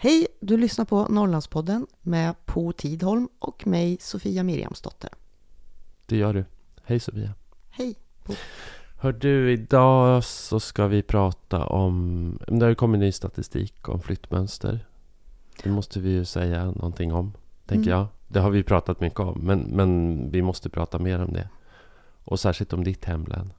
Hej, du lyssnar på Norrlandspodden med Po Tidholm och mig Sofia Miriamsdotter. Det gör du. Hej Sofia. Hej. Po. Hör du, idag så ska vi prata om... Det har ju kommit ny statistik om flyttmönster. Det måste vi ju säga någonting om, tänker Mm. jag. Det har vi pratat mycket om, men, men vi måste prata mer om det. Och särskilt om ditt hemlän.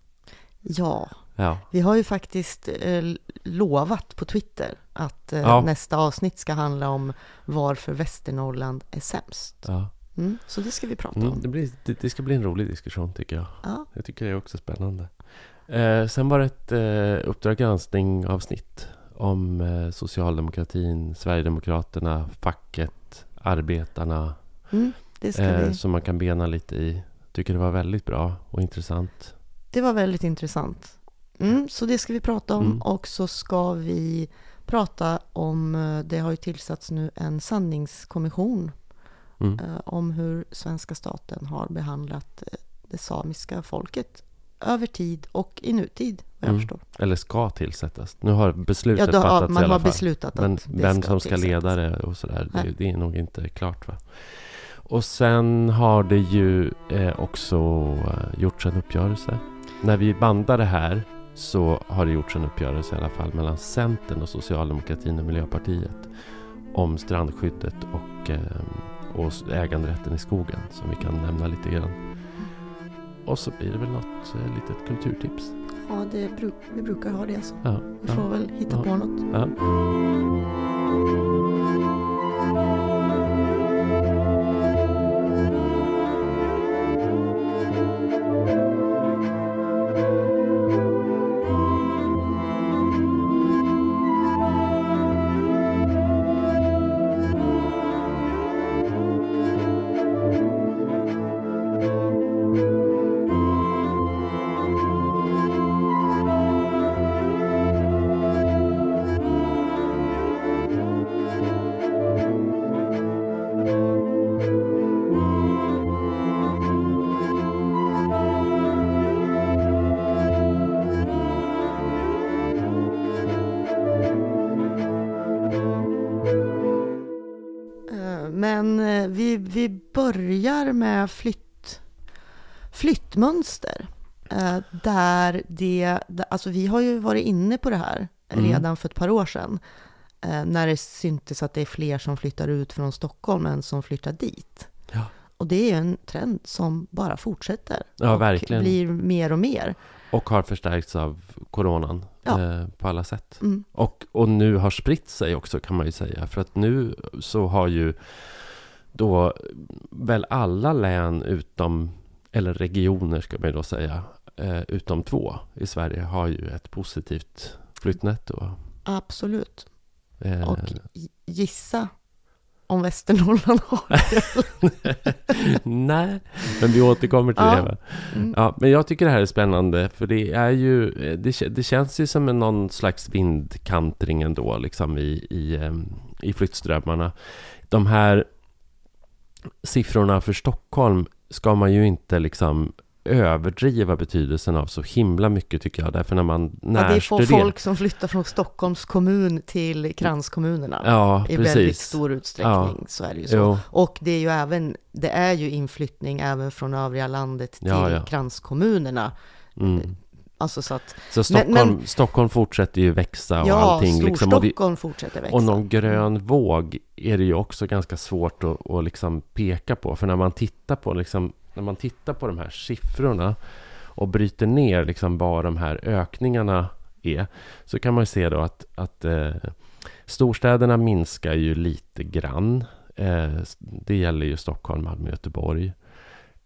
Ja, Ja, vi har ju faktiskt eh, lovat på Twitter att eh, Ja. nästa avsnitt ska handla om varför Västernorrland är sämst. ja. Mm, så det ska vi prata Mm, om. det, blir, det, det ska bli en rolig diskussion, tycker jag. Ja, Jag tycker det är också spännande. Eh, sen var det ett eh, Uppdrag granskning-avsnitt om eh, socialdemokratin, Sverigedemokraterna, facket, arbetarna. mm, Eh, som man kan bena lite i. Tycker det var väldigt bra och intressant. Det var väldigt intressant. Mm, så det ska vi prata om Mm. och så ska vi prata om, eh, det har ju tillsatts nu en sanningskommission Mm. eh, om hur svenska staten har behandlat eh, det samiska folket över tid och i nutid, vad jag Mm. förstår. Eller ska tillsättas. Nu har beslutet Ja, då, fattats i man alla har fall. beslutat Men att vem som ska tillsättas. leda det och sådär, det, det är nog inte klart va. Och sen har det ju eh, också eh, gjorts en uppgörelse. När vi bandar det här så har det gjorts en uppgörelse i alla fall mellan Centern och Socialdemokratin och Miljöpartiet om strandskyddet och, eh, och äganderätten i skogen som vi kan nämna lite grann. Och så blir det väl något eh, litet kulturtips. Ja, det vi brukar ha det alltså. Ja, Vi ja, får väl hitta Ja. på något. Börjar med flytt, flyttmönster. Eh, Där det, alltså vi har ju varit inne på det här Mm. redan för ett par år sedan. eh, När det syntes att det är fler som flyttar ut från Stockholm än som flyttar dit. Ja. Och det är en trend som bara fortsätter. Ja, och verkligen. blir mer och mer. Och har förstärkts av coronan Ja. eh, på alla sätt. Mm. Och, och nu har spritt sig också kan man ju säga. För att nu så har ju då väl alla län utom, eller regioner ska man ju då säga, eh, utom två i Sverige har ju ett positivt flyttnetto. Absolut. Eh, Och gissa om Västernorrland har det. Nej, men vi återkommer till Ja. det. Va? Mm. Ja, men jag tycker det här är spännande för det är ju Det, kä- det känns ju som en någon slags vindkantring ändå liksom i, i, i flyttströmmarna. De här siffrorna för Stockholm ska man ju inte liksom överdriva betydelsen av så himla mycket tycker jag. Därför när man Ja, det får närstuderar... folk som flyttar från Stockholms kommun till kranskommunerna. Ja, I precis. väldigt stor utsträckning så är det ju så. Jo, Och det är ju även, det är ju inflyttning även från övriga landet till Ja, ja. kranskommunerna. mm. Alltså så att, Så Stockholm, men- Stockholm fortsätter ju växa och ja, allting. Liksom, och det, fortsätter växa. Och någon grön våg är det ju också ganska svårt att, att liksom peka på. För när man tittar på, liksom, när man tittar på de här siffrorna och bryter ner liksom vad de här ökningarna är, så kan man ju se då att, att eh, storstäderna minskar ju lite grann. Eh, det gäller ju Stockholm, Malmö, Göteborg.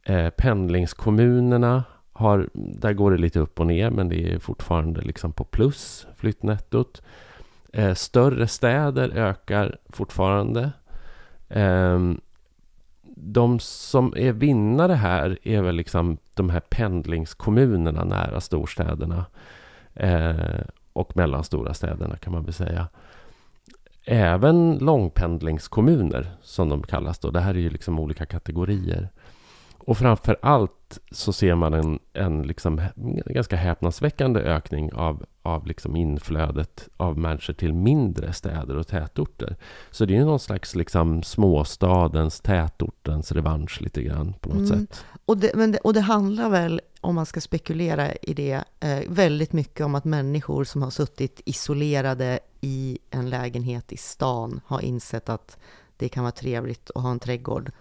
Eh, pendlingskommunerna har, där går det lite upp och ner, men det är fortfarande liksom på plus, flyttnettot. Eh, större städer ökar fortfarande. Eh, de som är vinnare här är väl liksom de här pendlingskommunerna nära storstäderna. Eh, och mellanstora städerna kan man väl säga. Även långpendlingskommuner som de kallas då. Det här är ju liksom olika kategorier och framför allt så ser man en, en liksom ganska häpnadsväckande ökning av, av liksom inflödet av människor till mindre städer och tätorter. Så det är någon slags liksom småstadens, tätortens revansch lite grann på något mm. sätt. Och det, men det, och det handlar väl, om man ska spekulera i det, eh, väldigt mycket om att människor som har suttit isolerade i en lägenhet i stan har insett att det kan vara trevligt att ha en trädgård.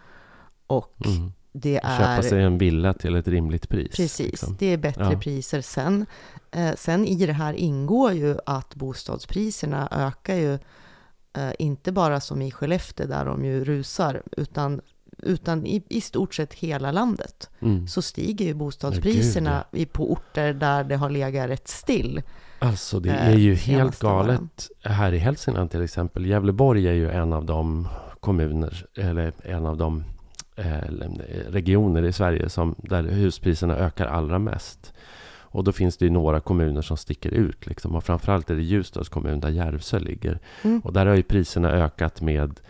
Och mm det är... Köpa sig en villa till ett rimligt pris. Precis, liksom. det är bättre ja. priser. Sen, eh, sen i det här ingår ju att bostadspriserna ökar ju eh, inte bara som i Skellefteå där de ju rusar, utan, utan i, i stort sett hela landet mm. så stiger ju bostadspriserna Gud, ja. på orter där det har legat rätt still. Alltså det är ju eh, helt galet. Varen. Här i Hälsingland till exempel. Gävleborg är ju en av de kommuner, eller en av de Eh, regioner i Sverige som, där huspriserna ökar allra mest. Och då finns det ju några kommuner som sticker ut. Liksom. Och framförallt är det Ljusdals kommun där Järvsö ligger. Mm. Och där har ju priserna ökat med,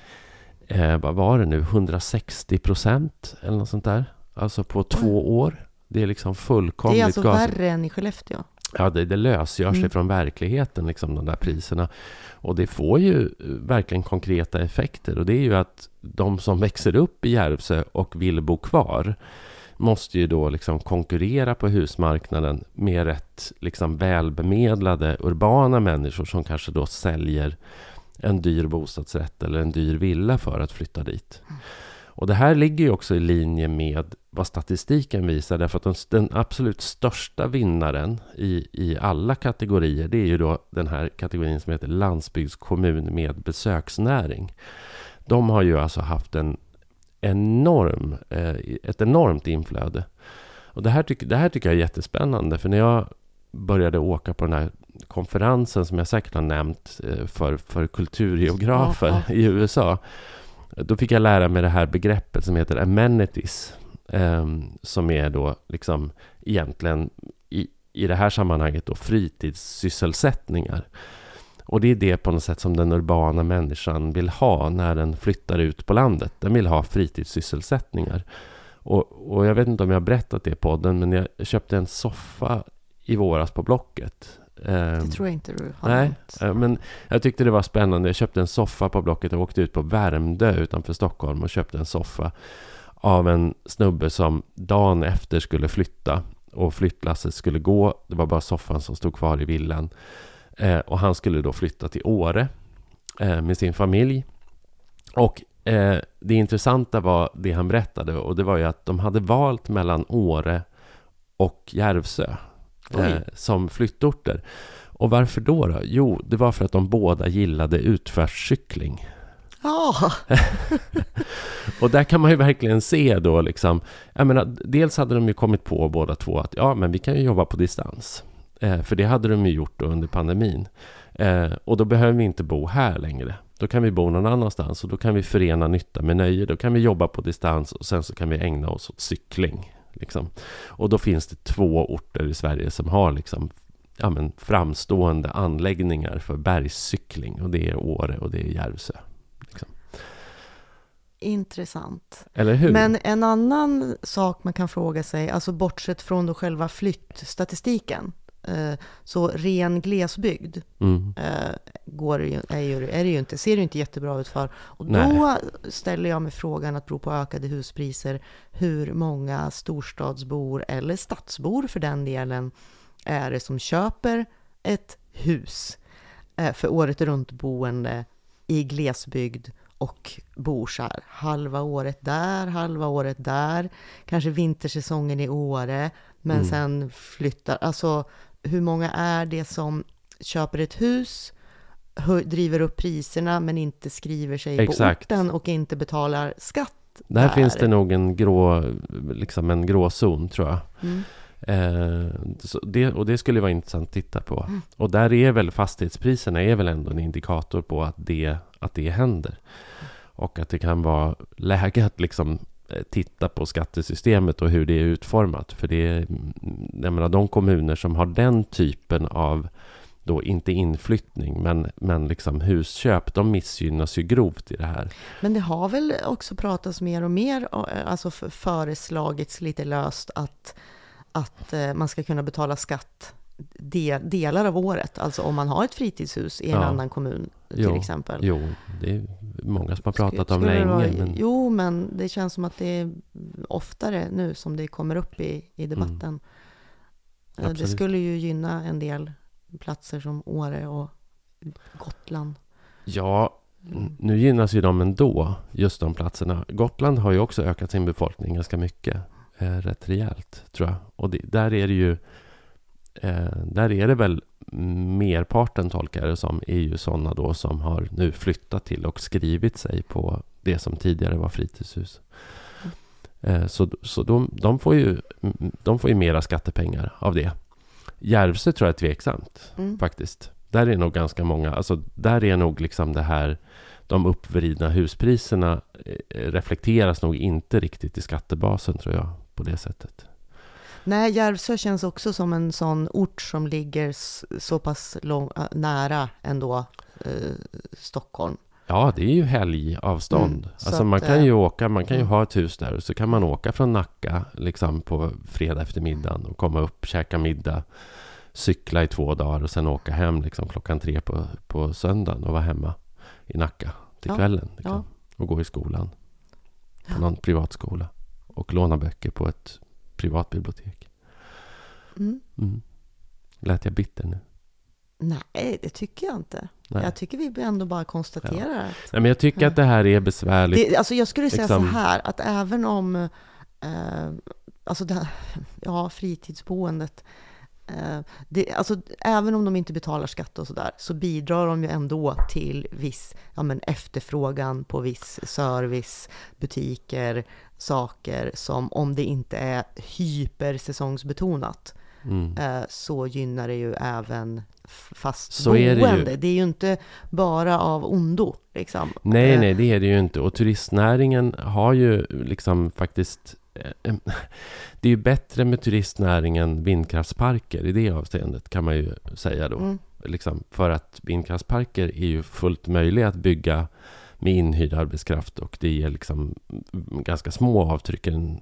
eh, vad var det nu, 160 procent eller något sånt där. Alltså på två år. Det är liksom fullkomligt... Det är alltså gas... värre än i Skellefteå? Ja, det, det lösgör sig mm. från verkligheten, liksom, de där priserna. Och det får ju verkligen konkreta effekter. Och det är ju att de som växer upp i Järvsö och vill bo kvar måste ju då liksom konkurrera på husmarknaden med rätt liksom välbemedlade urbana människor som kanske då säljer en dyr bostadsrätt eller en dyr villa för att flytta dit. Mm. Och det här ligger ju också i linje med vad statistiken visar, därför att den absolut största vinnaren i, i alla kategorier, det är ju då den här kategorin som heter landsbygdskommun med besöksnäring. De har ju alltså haft en enorm, eh, ett enormt inflöde. Och det här, tyck, det här tycker jag är jättespännande, för när jag började åka på den här konferensen som jag säkert har nämnt eh, för, för kulturgeografer ja, ja. i USA, då fick jag lära mig det här begreppet som heter amenities. Ehm, som är då liksom egentligen i, i det här sammanhanget då fritidssysselsättningar. Och det är det på något sätt som den urbana människan vill ha när den flyttar ut på landet. Den vill ha fritidssysselsättningar. Och, och jag vet inte om jag har berättat det i podden, men jag köpte en soffa i våras på Blocket. Det ehm, tror jag inte du har Nej, nämnt. Eh, men jag tyckte det var spännande. Jag köpte en soffa på Blocket och åkte ut på Värmdö utanför Stockholm och köpte en soffa av en snubbe som dagen efter skulle flytta och flyttlasset skulle gå. Det var bara soffan som stod kvar i villan. Eh, och han skulle då flytta till Åre eh, med sin familj. Och det intressanta var det han berättade och det var ju att de hade valt mellan Åre och Järvsö eh, som flyttorter. Och varför då, då? Jo, det var för att de båda gillade utförscykling. Ja. och där kan man ju verkligen se då liksom, jag menar, dels hade de ju kommit på båda två att ja, men vi kan ju jobba på distans. Eh, för det hade de ju gjort under pandemin. Eh, och då behöver vi inte bo här längre. Då kan vi bo någon annanstans och då kan vi förena nytta med nöje. Då kan vi jobba på distans och sen så kan vi ägna oss åt cykling. Liksom. Och då finns det två orter i Sverige som har liksom, ja, men, framstående anläggningar för bergscykling. Och det är Åre och det är Järvsö. Liksom. Intressant. Eller hur? Men en annan sak man kan fråga sig, alltså bortsett från då själva flyttstatistiken, så ren glesbygd mm. Eh, går är, ju, är det ju inte, ser det ju inte jättebra ut för. Och då Nej. ställer jag mig frågan, att bero på ökade huspriser, hur många storstadsbor, eller stadsbor för den delen, är det som köper ett hus eh, för året runt boende i glesbygd och bor så här halva året där, halva året där, kanske vintersäsongen i Åre, men mm. sen flyttar, alltså hur många är det som köper ett hus, driver upp priserna men inte skriver sig Exakt. på orten och inte betalar skatt där, där finns det nog en grå, liksom en grå zon tror jag. Mm. Eh, det, och det skulle vara intressant att titta på. Mm. Och där är väl fastighetspriserna är väl ändå en indikator på att det, att det händer. Och att det kan vara läge att liksom Eh, titta på skattesystemet och hur det är utformat. För det är, mm, jag menar, de kommuner som har den typen av då inte inflyttning, men, men liksom husköp, de missgynnas ju grovt i det här. Men det har väl också pratats mer och mer, eh, alltså föreslagits lite löst att, att eh, man ska kunna betala skatt del, delar av året, alltså om man har ett fritidshus i en ja. annan kommun till jo, exempel. Jo, det är många som har pratat Skulle, om länge. Vara, men... Jo, men det känns som att det är oftare nu som det kommer upp i, i debatten. Mm. Det skulle ju gynna en del platser som Åre och Gotland. Ja, mm. nu gynnas ju de ändå, just de platserna. Gotland har ju också ökat sin befolkning ganska mycket, eh, rätt rejält tror jag. Och det, där är det ju, där är det väl merparten tolkar det som, är ju sådana då som har nu flyttat till och skrivit sig på det som tidigare var fritidshus. Eh, så så de, de, får ju, de får ju mera skattepengar av det. Järvsö tror jag är tveksamt mm. faktiskt. Där är nog ganska många, alltså där är nog liksom det här de uppvridna huspriserna eh, reflekteras nog inte riktigt i skattebasen tror jag på det sättet. Nej, Järvsö känns också som en sån ort som ligger så pass lång, nära ändå eh, Stockholm. Ja, det är ju helgavstånd. Mm, alltså man kan ju eh, åka, man kan ju ha ett hus där och så kan man åka från Nacka liksom på fredag eftermiddagen och komma upp, käka middag, cykla i två dagar och sen åka hem liksom klockan tre på, på söndagen och vara hemma i Nacka till ja, kvällen. Liksom, ja. Och gå i skolan på någon privatskola och låna böcker på ett privatbibliotek. Mm. Mm. Lät jag bitter nu? Nej, det tycker jag inte. Nej. Jag tycker vi ändå bara konstaterar ja. att... Nej, men jag tycker ja. att det här är besvärligt. Det, alltså jag skulle säga liksom... så här, att även om... Eh, alltså det här, ja, fritidsboendet. Eh, det, alltså, även om de inte betalar skatt och sådär, så bidrar de ju ändå till viss ja, men efterfrågan på viss service, butiker, saker som om det inte är hypersäsongsbetonat, mm. eh, så gynnar det ju även fast så boende. Är det, ju. det är ju inte bara av ondo. Liksom. Nej, eh. nej, det är det ju inte. Och turistnäringen har ju liksom faktiskt... Eh, det är ju bättre med turistnäring än vindkraftsparker i det avseendet, kan man ju säga då. Mm. Liksom, för att vindkraftsparker är ju fullt möjliga att bygga med inhyrd arbetskraft och det ger liksom ganska små avtryck i den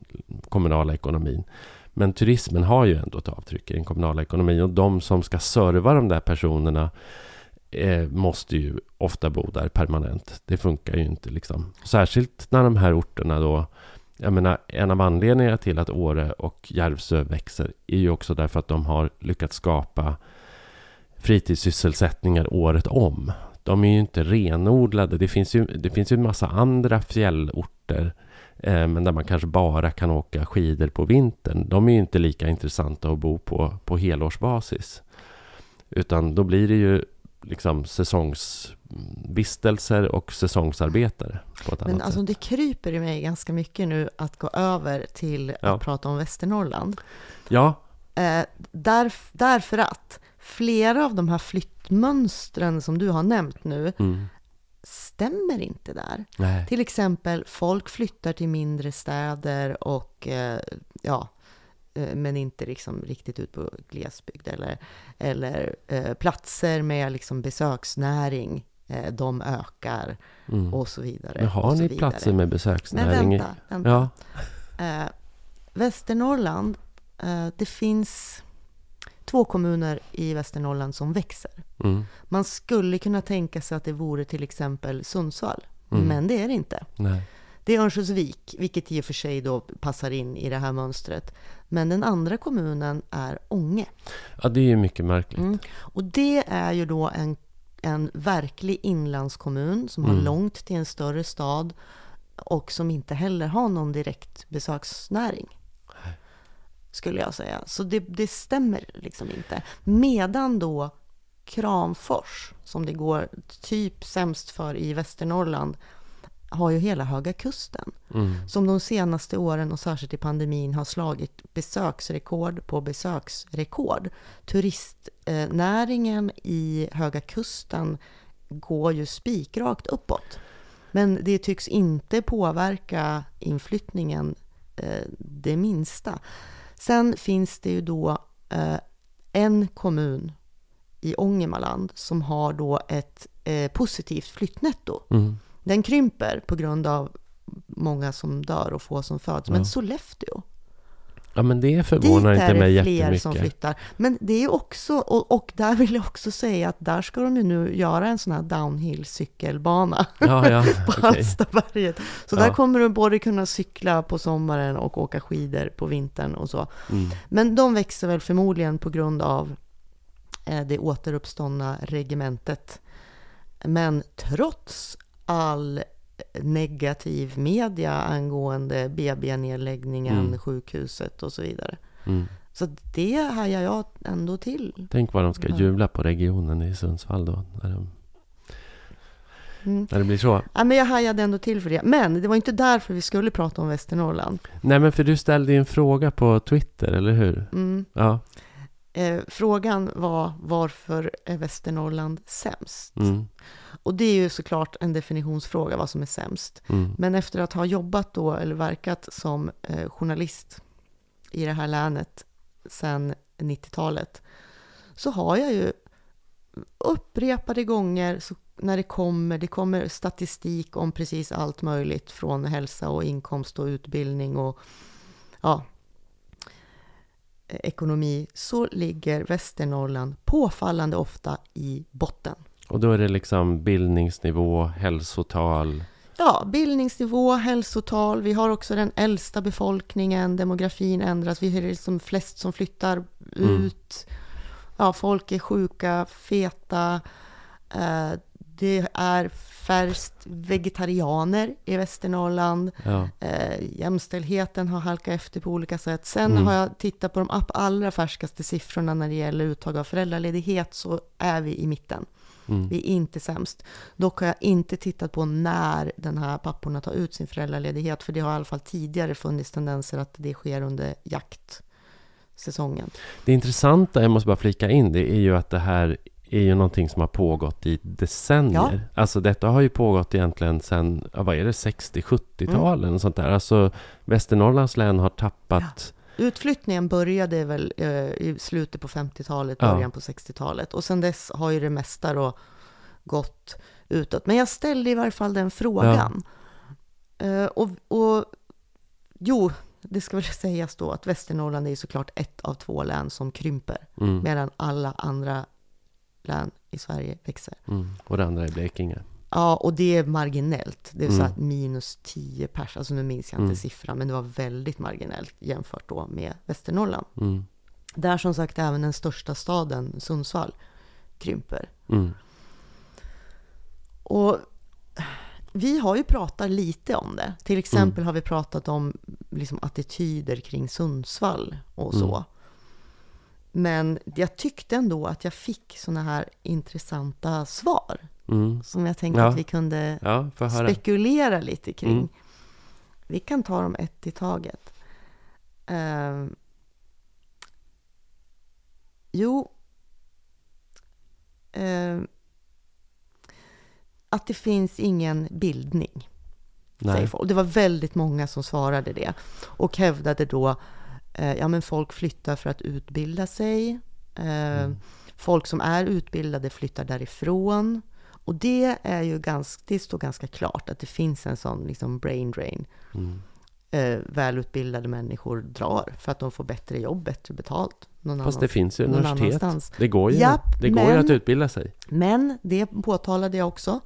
kommunala ekonomin. Men turismen har ju ändå ett avtryck i den kommunala ekonomin och de som ska serva de där personerna eh, måste ju ofta bo där permanent. Det funkar ju inte liksom. Särskilt när de här orterna då jag menar, en av anledningarna till att Åre och Järvsö växer är ju också därför att de har lyckats skapa fritidssysselsättningar året om. De är ju inte renodlade. Det finns ju, det finns ju en massa andra fjällorter Eh, men där man kanske bara kan åka skidor på vintern. De är ju inte lika intressanta att bo på på helårsbasis. Utan då blir det ju liksom säsongsvistelser och säsongsarbetare. På ett Men annat alltså sätt. det kryper i mig ganska mycket nu att gå över till ja. att prata om Västernorrland. Ja. Eh, där, därför att flera av de här flyttmönstren som du har nämnt nu mm stämmer inte där. Nej. Till exempel, folk flyttar till mindre städer och eh, ja, eh, men inte liksom riktigt ut på glesbygd eller, eller eh, platser med liksom besöksnäring. Eh, de ökar mm. och så vidare. Men har ni vidare. platser med besöksnäring? Men vänta, vänta. Ja. Eh, Västernorrland, eh, det finns två kommuner i Västernorrland som växer. Mm. Man skulle kunna tänka sig att det vore till exempel Sundsvall, mm. men det är det inte. Nej. Det är Örnsköldsvik, vilket i och för sig då passar in i det här mönstret. Men den andra kommunen är Ånge. Ja, det är ju mycket märkligt. Mm. Och det är ju då en, en verklig inlandskommun som har mm. långt till en större stad och som inte heller har någon direkt besöksnäring skulle jag säga. Så det, det stämmer liksom inte. Medan då Kramfors, som det går typ sämst för i Västernorrland, har ju hela Höga Kusten. Mm. Som de senaste åren och särskilt i pandemin har slagit besöksrekord på besöksrekord. Turistnäringen i Höga Kusten går ju spikrakt uppåt. Men det tycks inte påverka inflyttningen eh, det minsta. Sen finns det ju då eh, en kommun i Ångermanland som har då ett eh, positivt flyttnetto. Mm. Den krymper på grund av många som dör och få som föds. Men Ja. Sollefteå, Ja, men det dit förvånar inte är mig det fler jättemycket. som flyttar. Men det är också, och, och där vill jag också säga att där ska de ju nu göra en sån här downhill cykelbana Ja, ja, på okej. Hallstaberget. Så Ja. där kommer du både kunna cykla på sommaren och åka skidor på vintern och så. Mm. Men de växer väl förmodligen på grund av eh, det återuppståndna regementet. Men trots all negativ media angående BB-nedläggningen, Mm. sjukhuset och så vidare. Mm. Så det hajar jag ändå till. Tänk vad de ska jubla på regionen i Sundsvall då. När, de, Mm. när det blir så. Ja, men jag hajade ändå till för det. Men det var inte därför vi skulle prata om Västernorrland. Nej, men för du ställde ju en fråga på Twitter, eller hur? Mm. Ja. Eh, frågan var varför är Västernorrland sämst? Mm. Och det är ju såklart en definitionsfråga vad som är sämst. Mm. Men efter att ha jobbat då, eller verkat som eh, journalist i det här länet sedan 90-talet, så har jag ju upprepade gånger så när det kommer, det kommer statistik om precis allt möjligt från hälsa och inkomst och utbildning och ja, ekonomi, så ligger Västernorrland påfallande ofta i botten. Och då är det liksom bildningsnivå, hälsotal. Ja, bildningsnivå, hälsotal. Vi har också den äldsta befolkningen. Demografin ändras. Vi är liksom flest som flyttar Mm. ut. Ja, folk är sjuka, feta. Det är färst vegetarianer i Västernorrland. Ja. Eh, jämställdheten har halkat efter på olika sätt. Sen Mm. har jag tittat på de allra färskaste siffrorna när det gäller uttag av föräldraledighet så är vi i mitten. Mm. Vi är inte sämst. Dock har jag inte tittat på när den här papporna tar ut sin föräldraledighet, för det har i alla fall tidigare funnits tendenser att det sker under jaktsäsongen. Det intressanta, jag måste bara flika in, det är ju att det här är ju någonting som har pågått i decennier. Alltså detta har ju pågått egentligen sedan, ja, vad är det, 60-70-talen och sånt där. Alltså Västernorrlands län har tappat, Utflyttningen började väl eh, i slutet på 50-talet, Ja. början på 60-talet. Och sen dess har ju det mesta då gått utåt. Men jag ställde i varje fall den frågan. Eh, och, och jo, det ska väl sägas då att Västernorrland är ju såklart ett av två län som krymper. mm, medan alla andra län i Sverige växer. mm, och det andra är Blekinge. Ja, och det är marginellt. Det är så Mm. att minus 10 pers, alltså nu minns jag inte Mm. siffran, men det var väldigt marginellt jämfört då med Västernorrland. Mm, Där som sagt även den största staden, Sundsvall, krymper. mm, Och vi har ju pratat lite om det. Till exempel har vi pratat om liksom, attityder kring Sundsvall och så. Men jag tyckte ändå att jag fick såna här intressanta svar mm. som jag tänkte Ja. att vi kunde Ja, spekulera lite kring. Mm. Vi kan ta dem ett i taget. Ehm, jo, ehm, att det finns ingen bildning, säger Nej. folk. Det var väldigt många som svarade det och hävdade då, ja men folk flyttar för att utbilda sig. Eh, Mm. Folk som är utbildade flyttar därifrån. Och det är ju ganska, det står ganska klart att det finns en sån liksom brain drain. Mm. Eh, välutbildade människor drar för att de får bättre jobb, bättre betalt. Någon Fast det finns ju universitet. annanstans. Det går ju, Japp, det går men- att utbilda sig. Men det påtalade jag också.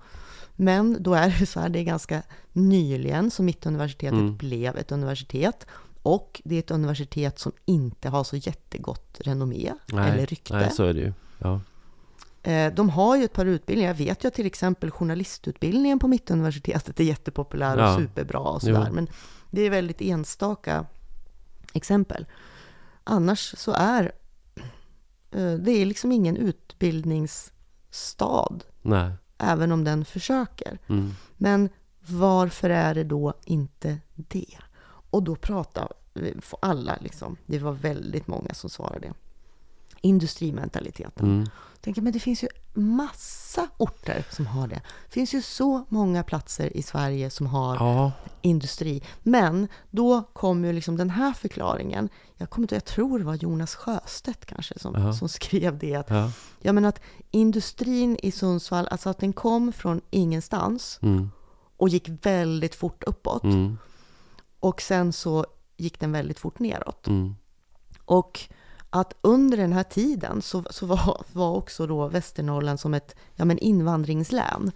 Men då är det så här, det är ganska nyligen som Mittuniversitetet Mm. blev ett universitet. Och det är ett universitet som inte har så jättegott renommé Nej, eller rykte. Nej, så är det ju. Ja. Eh, De har ju ett par utbildningar. Jag vet ju att till exempel journalistutbildningen på Mittuniversitetet är jättepopulär och Ja. superbra och sådär. Jo. Men det är väldigt enstaka exempel. Annars så är eh, det är liksom ingen utbildningsstad, Nej. även om den försöker. Mm. Men varför är det då inte det? Och då får alla, liksom, det var väldigt många som svarade. Industrimentaliteten. Mm. tänker men det finns ju massa orter som har det. Det finns ju så många platser i Sverige som har ja. industri. Men då kom ju liksom den här förklaringen. Jag, kommer inte, jag tror det var Jonas Sjöstedt kanske som, ja. som skrev det. Att, ja. ja. men att industrin i Sundsvall, alltså att den kom från ingenstans mm. och gick väldigt fort uppåt. Mm. Och sen så gick den väldigt fort neråt. Mm. Och att under den här tiden så, så var, var också då Västernorrland som ett ja, men invandringslän.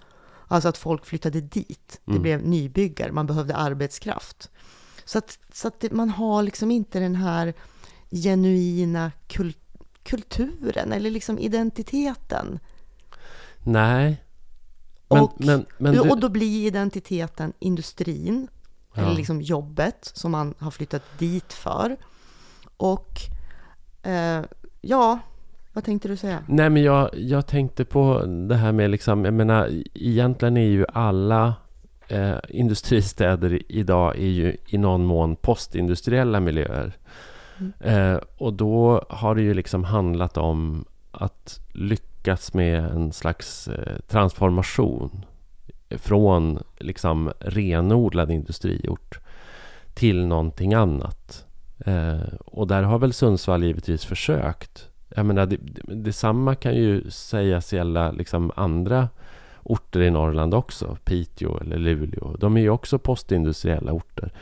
Alltså att folk flyttade dit. Det mm. blev nybyggare, man behövde arbetskraft. Så att, så att det, man har liksom inte den här genuina kul, kulturen eller liksom identiteten. Nej. Men, och, men, men du... och då blir identiteten industrin, ja. eller liksom jobbet som man har flyttat dit för. Och Eh, ja, vad tänkte du säga? Nej, men jag, jag tänkte på det här med liksom, jag menar, egentligen är ju alla eh, industristäder idag är ju i någon mån postindustriella miljöer. Mm. Eh, och då har det ju liksom handlat om att lyckas med en slags eh, transformation från liksom renodlad industriort till någonting annat. Eh, och där har väl Sundsvall givetvis försökt. Jag menar, det, detsamma kan ju sägas gälla liksom andra orter i Norrland också. Piteå eller Luleå. De är ju också postindustriella orter.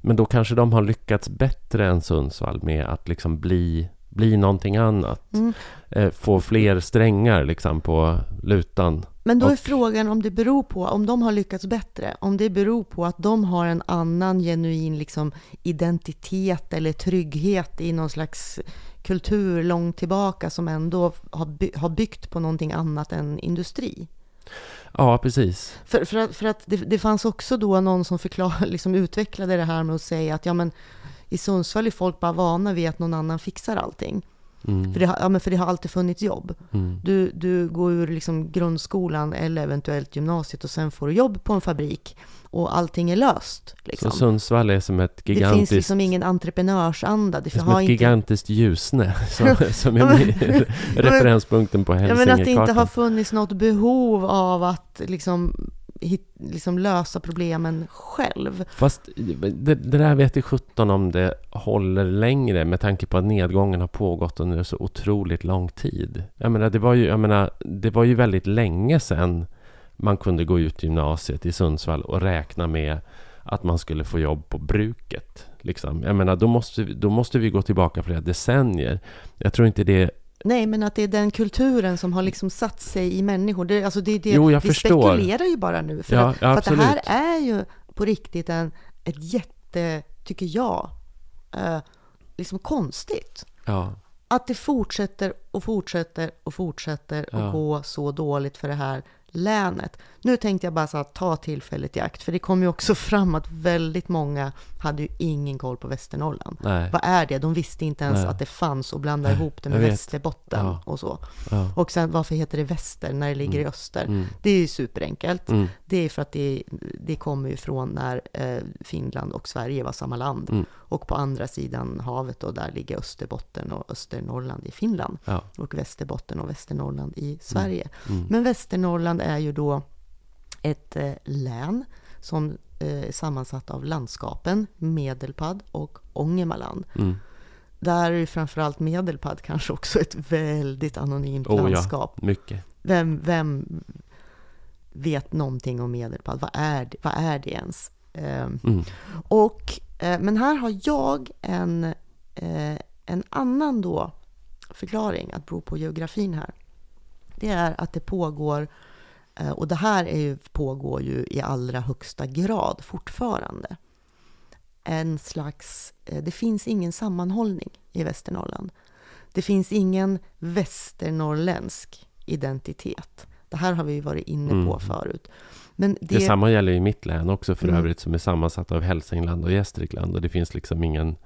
Men då kanske de har lyckats bättre än Sundsvall med att liksom bli, bli någonting annat. Mm. Eh, få fler strängar liksom på lutan. Men då är och, frågan om det beror på, om de har lyckats bättre, om det beror på att de har en annan genuin liksom, identitet eller trygghet i någon slags kultur långt tillbaka som ändå har, by har byggt på någonting annat än industri. Ja, precis. För, för att, för att det, det fanns också då någon som förklar, liksom utvecklade det här med att säga att ja, men i Sundsvall är folk bara vana vid att någon annan fixar allting. Mm. För, det har, ja, men för det har alltid funnits jobb. Mm. Du, du går ur liksom grundskolan eller eventuellt gymnasiet och sen får du jobb på en fabrik och allting är löst. Liksom. Så Sundsvall är som ett gigantiskt... Det finns liksom ingen entreprenörsanda. Det, är som ett inte... gigantiskt Ljusne som, som är referenspunkten på Hälsingekartan. Ja, men att det inte har funnits något behov av att liksom liksom lösa problemen själv. Fast det, det där vet i sjutton om det håller längre med tanke på att nedgången har pågått under så otroligt lång tid. Jag menar, det var ju, jag menar, det var ju väldigt länge sedan man kunde gå ut gymnasiet i Sundsvall och räkna med att man skulle få jobb på bruket. Liksom. Jag menar, då måste, då måste vi gå tillbaka flera decennier. Jag tror inte det Nej, men att det är den kulturen som har liksom satt sig i människor. Det, alltså det, det, jo, jag vi förstår. spekulerar ju bara nu. För, ja, att, för att det här är ju på riktigt en, ett jätte, tycker jag, eh, liksom konstigt. Ja. Att det fortsätter och fortsätter och fortsätter ja. att gå så dåligt för det här länet. Nu tänkte jag bara så att ta tillfället i akt, för det kom ju också fram att väldigt många hade ju ingen koll på Västernorrland. Nej. Vad är det? De visste inte ens Nej. att det fanns och blandade ihop det med Västerbotten ja. och så. Ja. Och sen varför heter det Väster när det ligger mm. i öster? Mm. Det är ju superenkelt. Mm. Det är för att det, det kommer ju från när eh, Finland och Sverige var samma land. Mm. Och på andra sidan havet då, där ligger Österbotten och Östernorrland i Finland. Ja. Och Västerbotten och Västernorrland i Sverige. Mm. Mm. Men Västernorrland är ju då ett eh, län som eh, sammansatt av landskapen Medelpad och Ångermanland. Mm. Där är framförallt Medelpad kanske också ett väldigt anonymt oh, landskap. Ja, mycket. Vem, vem vet någonting om Medelpad? Vad är det, vad är det ens? Eh, mm. och, eh, men här har jag en, eh, en annan då förklaring att bero på geografin här. Det är att det pågår och det här är ju, pågår ju i allra högsta grad fortfarande. En slags, eh, det finns ingen sammanhållning i Västernorrland. Det finns ingen västernorrländsk identitet. Det här har vi varit inne på mm. förut. Men det... Detsamma gäller i mitt län också för mm. övrigt som är sammansatt av Hälsingland och Gästrikland. Och det finns liksom ingen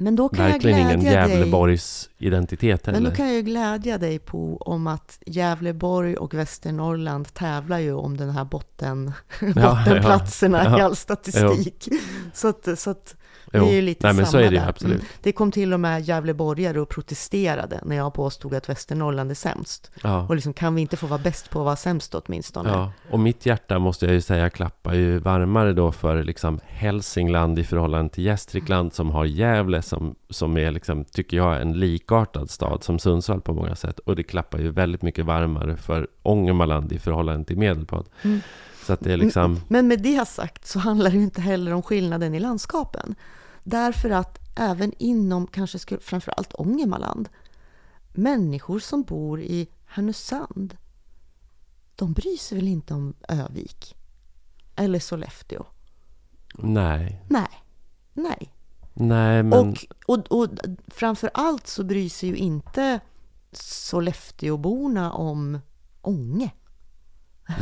men då kan Verkligen jag ingen Gävleborgs dig. identitet heller. Men då kan jag glädja dig på om att Gävleborg och Västernorrland tävlar ju om den här botten, ja, bottenplatserna ja, ja. i all statistik. Så att, så att Det är ju lite Nej, men samma så är det där. absolut. Mm. Det kom till och med Gävleborgare och protesterade när jag påstod att Västernorrland är sämst. Ja. Och liksom, kan vi inte få vara bäst på att vara sämst åtminstone? Ja, och mitt hjärta måste jag ju säga klappar ju varmare då för liksom Hälsingland i förhållande till Gästrikland som har Gävle som, som är liksom, tycker jag, en likartad stad som Sundsvall på många sätt. Och det klappar ju väldigt mycket varmare för Ångermanland i förhållande till Medelpad. Mm. Så att det är liksom... Men med det sagt så handlar det ju inte heller om skillnaden i landskapen. Därför att även inom, kanske skulle, framförallt Ångermanland, människor som bor i Härnösand, de bryr sig väl inte om Övik? Eller Sollefteå? Nej, Nej, nej. nej men... Och, och, och framför allt så bryr sig ju inte Sollefteåborna om Ånge.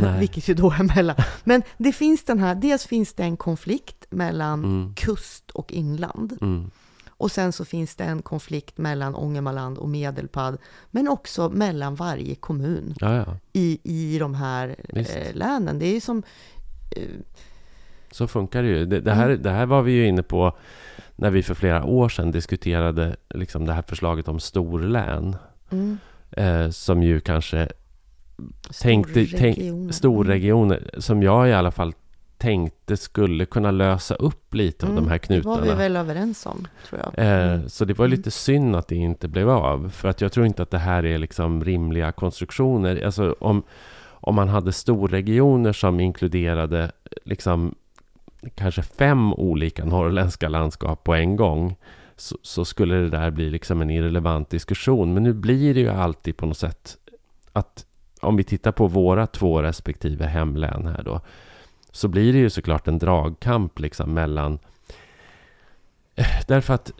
Nej. Vilket ju då är mellan. Men det finns den här, dels finns det en konflikt mellan Mm. kust och inland. Mm, Och sen så finns det en konflikt mellan Ångermanland och Medelpad. Men också mellan varje kommun ja, ja. i, i de här eh, länen. Det är ju som... Eh, Så funkar det ju. Det, det, här, Mm. det här var vi ju inne på när vi för flera år sedan diskuterade liksom det här förslaget om storlän. mm, Eh, som ju kanske tänkte, tänk, storregioner. som jag i alla fall tänkte skulle kunna lösa upp lite av Mm, de här Det var vi knutarna. väl överens om, tror jag. Eh, Mm. så det var lite synd att det inte blev av. För att jag tror inte att det här är liksom rimliga konstruktioner. Alltså om, om man hade storregioner som inkluderade liksom kanske fem olika norrländska landskap på en gång. Så, så skulle det där bli liksom en irrelevant diskussion. Men nu blir det ju alltid på något sätt att om vi tittar på våra två respektive hemlän här då. Så blir det ju såklart en dragkamp liksom mellan eh, Därför att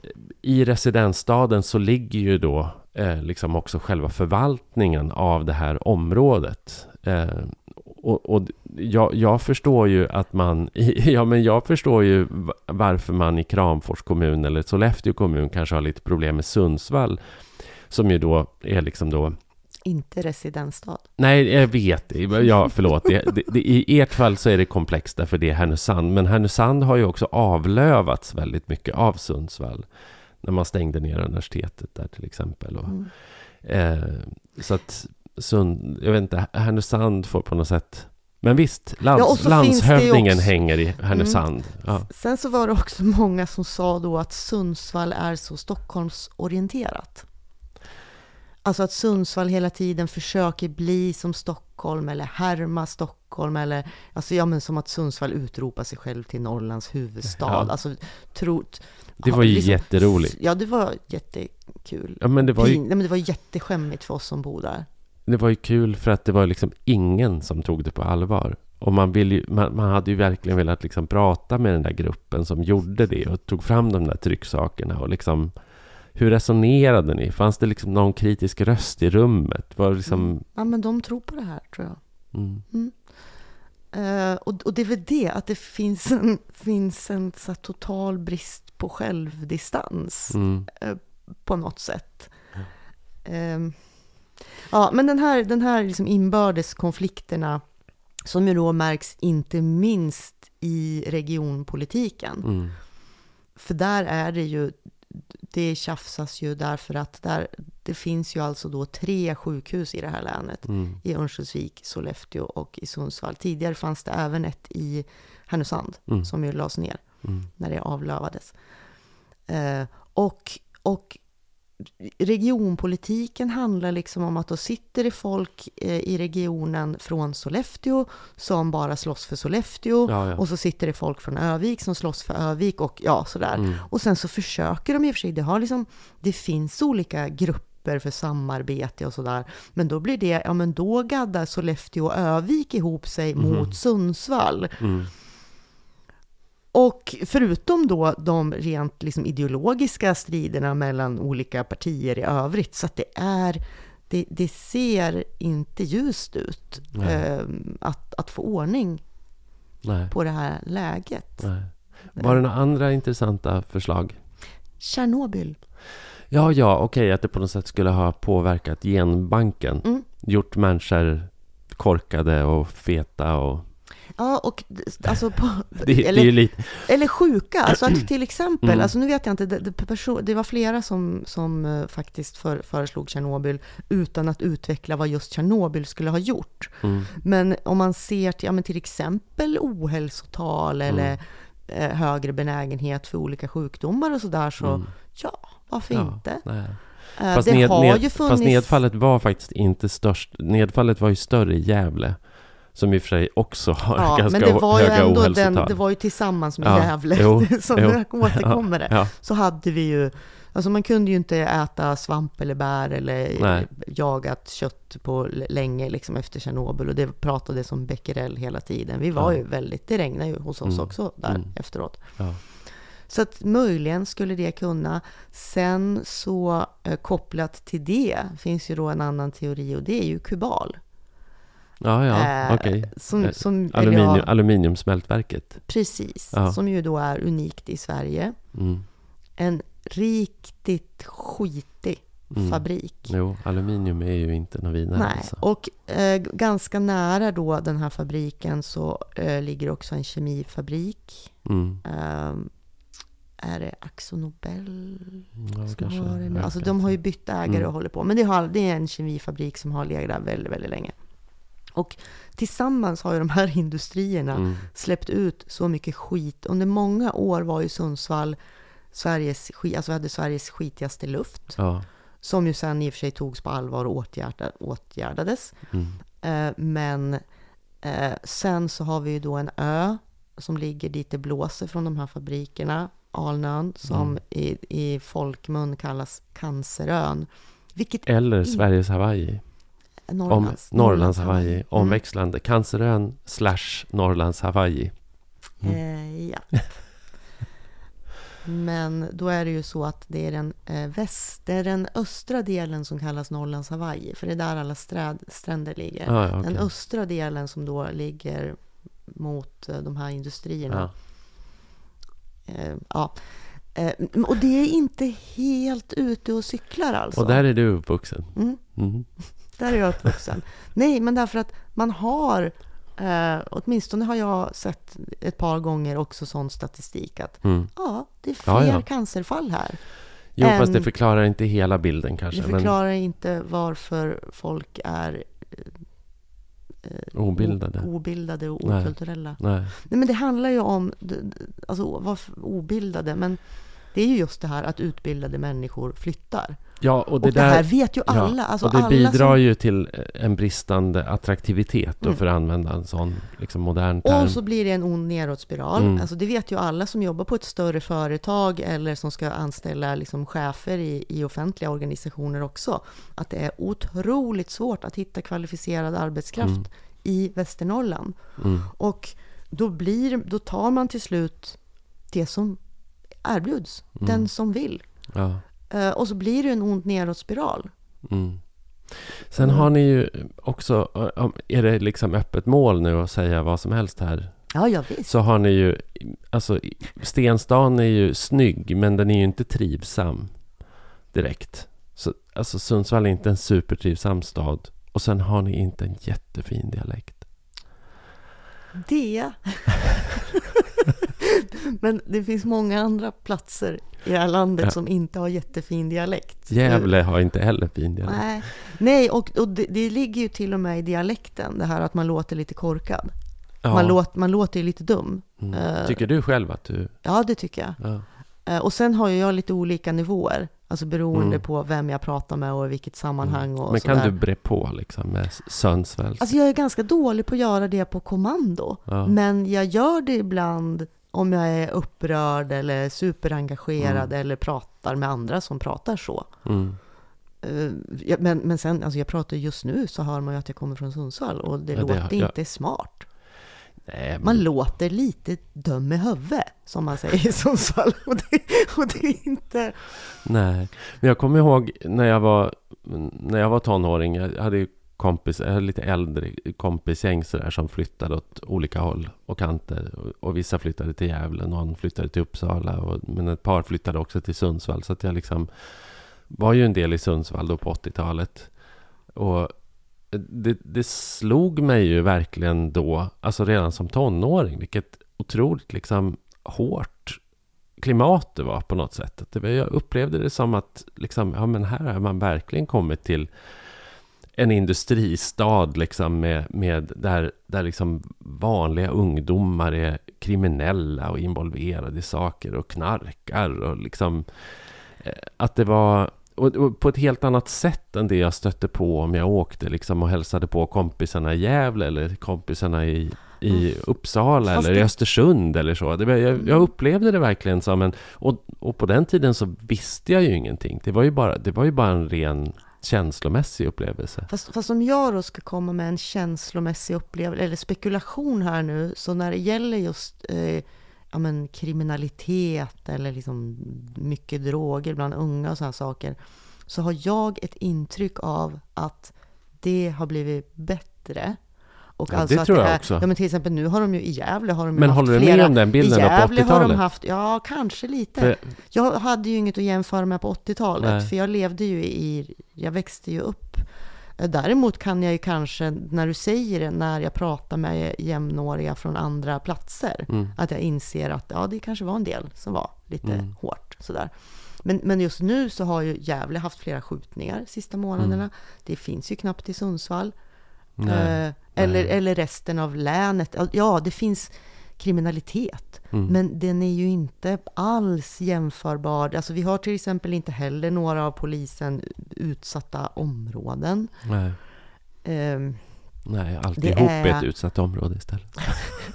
i residensstaden så ligger ju då eh, liksom också själva förvaltningen av det här området. Eh, och och jag, jag förstår ju att man, ja men jag förstår ju varför man i Kramfors kommun eller Sollefteå kommun kanske har lite problem med Sundsvall. Som ju då är liksom då inte residensstad. Nej, jag vet. Ja, förlåt. Det, det, det, I ert fall så är det komplext därför det är Härnösand. Men Härnösand har ju också avlövats väldigt mycket av Sundsvall. När man stängde ner universitetet där till exempel. Och, Mm. eh, så att Sund, jag vet inte, Härnösand får på något sätt... Men visst, lands, Ja, landshövdingen hänger i Härnösand. Ja. Sen så var det också många som sa då att Sundsvall är så Stockholmsorienterat. Alltså att Sundsvall hela tiden försöker bli som Stockholm eller härma Stockholm eller alltså ja men som att Sundsvall utropar sig själv till Norrlands huvudstad. Ja. Alltså tro, Det var ju liksom- jätteroligt. Ja, det var jättekul. Ja, men det var ju nej, men det var jätteskämmigt för oss som bor där. Det var ju kul för att det var liksom ingen som tog det på allvar. Och man, vill ju, man, man hade ju verkligen velat liksom prata med den där gruppen som gjorde det och tog fram de där trycksakerna. Och liksom, hur resonerade ni? Fanns det liksom någon kritisk röst i rummet? Var liksom, Ja, men de tror på det här tror jag. mm, Eh, och, och det är väl det, att det finns en, finns en så här total brist på självdistans mm, på något sätt. Ehm, ja, men den här, den här liksom inbördes konflikterna som ju då märks inte minst i regionpolitiken. mm, För där är det ju, det tjafsas ju därför att där, det finns ju alltså då tre sjukhus i det här länet. mm, I Örnsköldsvik, Sollefteå och i Sundsvall. Tidigare fanns det även ett i Härnösand mm, som ju lades ner mm, när det avlövades. Eh, och, och regionpolitiken handlar liksom om att då sitter det folk eh, i regionen från Sollefteå som bara slåss för Sollefteå. Ja, ja. Och så sitter det folk från Övik som slåss för Övik och ja, sådär. Mm. Och sen så försöker de i och för sig, det, har liksom, det finns olika grupper för samarbete och sådär. Men då blir det, ja men då gaddar Sollefteå och Övik ihop sig Mhm. mot Sundsvall. mm, Och förutom då de rent liksom ideologiska striderna mellan olika partier i övrigt, så att det är, det, det ser inte ljust ut eh, att, att få ordning nej, på det här läget. nej. Var det några andra intressanta förslag? Tjernobyl. Ja, ja, okej, att det på något sätt skulle ha påverkat genbanken. Mm. Gjort människor korkade och feta och... Ja, och alltså... På, det, eller, det är lite... eller sjuka. Alltså att till exempel, mm. alltså nu vet jag inte, det, det, det var flera som, som uh, faktiskt för, föreslog Tjernobyl utan att utveckla vad just Tjernobyl skulle ha gjort. Mm. Men om man ser till, ja, men till exempel ohälsotal mm. eller uh, högre benägenhet för olika sjukdomar och sådär, så, mm. ja, varför ja, inte? Nej. Eh, fast, ned, ned, funnits... fast nedfallet var faktiskt inte störst. Nedfallet var ju större i Gävle. Som i och för sig också har ja, ganska men det var höga ju ändå den, Det var ju tillsammans med ja, Gävle, jo, som jo, återkommer det. Ja, så hade vi ju, alltså man kunde ju inte äta svamp eller bär eller Nej. jagat kött på länge liksom efter Tjernobyl. Och det pratades om becquerel hela tiden. Vi var ju väldigt, det regnade ju hos oss mm. också där mm. efteråt. Så att möjligen skulle det kunna. Sen så eh, kopplat till det finns ju då en annan teori och det är ju kubal. Ja, ja, eh. Okay. Som, eh, som, Aluminium, ja, aluminiumsmältverket. Precis, ja. som ju då är unikt i Sverige. Mm. En riktigt skitig mm. fabrik. Jo, aluminium är ju inte något vidare. Nej, alltså. och eh, ganska nära då den här fabriken så eh, ligger också en kemifabrik. Mm. Um, är det Axo Nobel? Ja, kanske, ha alltså de har ju bytt ägare mm. och håller på. Men det, har, det är en kemifabrik som har legat där väldigt, väldigt länge. Och tillsammans har ju de här industrierna mm. släppt ut så mycket skit. Under många år var ju Sundsvall Sveriges, alltså hade Sveriges skitigaste luft. Ja. Som ju sen i och för sig togs på allvar och åtgärda, åtgärdades. Mm. Eh, men eh, sen så har vi ju då en ö som ligger dit det blåser från de här fabrikerna. Alnön, som mm. i, i folkmun kallas Cancerön. Vilket Eller Sveriges Hawaii. Norrlands, Om, Norrlands Hawaii. Mm. Omväxlande. Cancerön slash Norrlands Hawaii. Mm. Eh, ja. Men då är det ju så att det är den, eh, väst, det är den östra delen som kallas Norrlands Hawaii. För det är där alla sträd, stränder ligger. Ah, ja, okay. Den östra delen som då ligger mot eh, de här industrierna. Ah. Eh, ja. Eh, och det är inte helt ute och cyklar alltså. Och där är du uppvuxen? Mm. Mm. Där är jag uppvuxen. Nej, men därför att man har, eh, åtminstone har jag sett ett par gånger också sån statistik att mm. ja, det är fler ja, ja. cancerfall här. Jo, än, fast det förklarar inte hela bilden kanske. Det förklarar men... inte varför folk är eh, obildade. obildade och okulturella. Nej. Nej. Nej. men det handlar ju om, alltså varför obildade, men det är ju just det här att utbildade människor flyttar. Ja, och det, och det där, här vet ju alla. Ja, alltså och det bidrar som... ju till en bristande attraktivitet, då, mm. för att använda en sån liksom, modern term. Och så blir det en ond nedåtspiral. Mm. Alltså, det vet ju alla som jobbar på ett större företag eller som ska anställa liksom, chefer i, i offentliga organisationer också. Att det är otroligt svårt att hitta kvalificerad arbetskraft mm. i Västernorrland. Mm. Och då, blir, då tar man till slut det som erbjuds, den mm. som vill. Ja. Uh, och så blir det en ond nedåtspiral. Mm. Sen har ni ju också, är det liksom öppet mål nu att säga vad som helst här? Ja, ja visst. Så har ni ju, alltså Stenstan är ju snygg, men den är ju inte trivsam direkt. Så, alltså Sundsvall är inte en supertrivsam stad. Och sen har ni inte en jättefin dialekt. Det. Men det finns många andra platser i det här landet ja. som inte har jättefin dialekt. Gävle har inte heller fin dialekt. Nej, Nej och, och det, det, ligger ju till och med i dialekten, det här att man låter lite korkad. Ja. Man, låt, man låter ju lite dum. Mm. Uh, tycker du själv att du... Ja, det tycker jag. Ja. Uh, och sen har ju jag lite olika nivåer. Alltså beroende mm. på vem jag pratar med och i vilket sammanhang mm. och Men kan du bre på liksom med sönsvälsk? Alltså jag är ganska dålig på att göra det på kommando. Ja. Men jag gör det ibland om jag är upprörd eller superengagerad mm. eller pratar med andra som pratar så. Mm. Uh, men, men sen, alltså jag pratar just nu så hör man ju att jag kommer från Sundsvall och det ja, låter det, inte smart. Nej, men... Man låter lite dum i huvudet, som man säger i Sundsvall. Och det, och det är inte... Nej, men jag kommer ihåg när jag var, när jag var tonåring. Jag hade ju kompis, eh, lite äldre kompisgäng sådär som flyttade åt olika håll och kanter. Och, och, vissa flyttade till Gävle, någon flyttade till Uppsala. Och, men ett par flyttade också till Sundsvall. Så att jag liksom var ju en del i Sundsvall då på 80-talet. Och det, det slog mig ju verkligen då, alltså redan som tonåring, vilket otroligt liksom hårt klimat det var på något sätt. Att det, jag upplevde det som att liksom, ja, men här har man verkligen kommit till en industristad liksom med, med där, där liksom vanliga ungdomar är kriminella och involverade i saker och knarkar och liksom eh, att det var och, på ett helt annat sätt än det jag stötte på om jag åkte liksom och hälsade på kompisarna i Gävle eller kompisarna i, i mm. Uppsala Fast eller i Östersund eller så. Det, jag, jag, upplevde det verkligen som en... Och, och på den tiden så visste jag ju ingenting. Det var ju bara, det var ju bara en ren känslomässig upplevelse. Fast, fast om jag då ska komma med en känslomässig upplevelse, eller spekulation här nu, så när det gäller just eh, ja, men, kriminalitet eller liksom mycket droger bland unga och sådana saker, så har jag ett intryck av att det har blivit bättre. Och ja, alltså det tror jag är, också. Ja, men till exempel nu har de ju i Gävle har de Men haft håller du flera, med om den bilden på 80-talet? har de haft, ja kanske lite. För, jag hade ju inget att jämföra med på 80-talet, för jag levde ju i, jag växte ju upp. Däremot kan jag ju kanske, när du säger det, när jag pratar med jämnåriga från andra platser, mm. att jag inser att ja, det kanske var en del som var lite mm. hårt. Sådär. Men, men just nu så har ju Gävle haft flera skjutningar sista månaderna. Mm. Det finns ju knappt i Sundsvall. Nej, eh, eller, eller resten av länet. Ja, det finns kriminalitet. Mm. Men den är ju inte alls jämförbar. Alltså vi har till exempel inte heller några av polisen utsatta områden. Nej. Eh, Nej, alltihop är... ett utsatt område istället.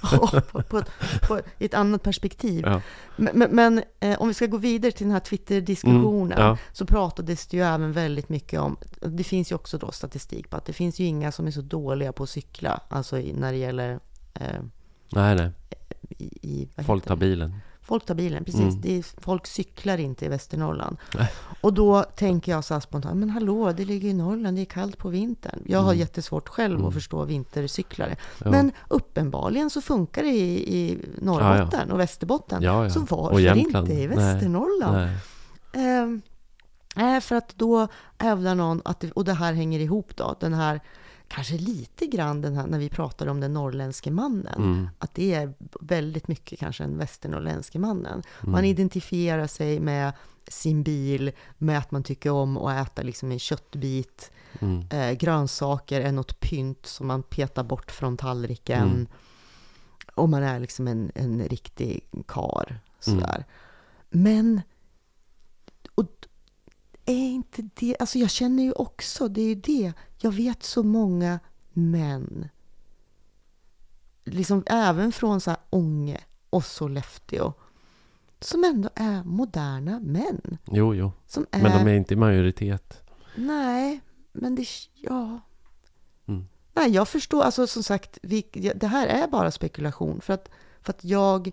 på, på, på, I ett annat perspektiv. Ja. Men, men eh, om vi ska gå vidare till den här Twitter-diskussionen, mm, ja. så pratades det ju även väldigt mycket om, det finns ju också då statistik på att det finns ju inga som är så dåliga på att cykla, alltså i, när det gäller... Eh, nej, nej. I, i, Folk tar bilen. Folk tar bilen, precis. Mm. Det är, folk cyklar inte i Västernorrland. Och då tänker jag så här spontant, men hallå, det ligger i Norrland, det är kallt på vintern. Jag har mm. jättesvårt själv mm. att förstå vintercyklare. Ja. Men uppenbarligen så funkar det i, i Norrbotten ja, ja. och Västerbotten. Så varför inte i Västernorrland? Nej. Nej. Eh, för att då hävdar någon att, det, och det här hänger ihop då, den här kanske lite grann den här, när vi pratar om den norrländske mannen, mm. att det är väldigt mycket kanske den västernorrländske mannen. Mm. Man identifierar sig med sin bil, med att man tycker om att äta liksom en köttbit. Mm. Eh, grönsaker är något pynt som man petar bort från tallriken. Mm. Och man är liksom en, en riktig kar sådär. Mm. Men och är inte det, alltså jag känner ju också, det är ju det, jag vet så många män, liksom även från så här Ånge och Sollefteå, som ändå är moderna män. Jo, jo. Som är, men de är inte i majoritet. Nej, men det, ja. Mm. Nej, jag förstår, alltså som sagt, vi, det här är bara spekulation. För att, för att jag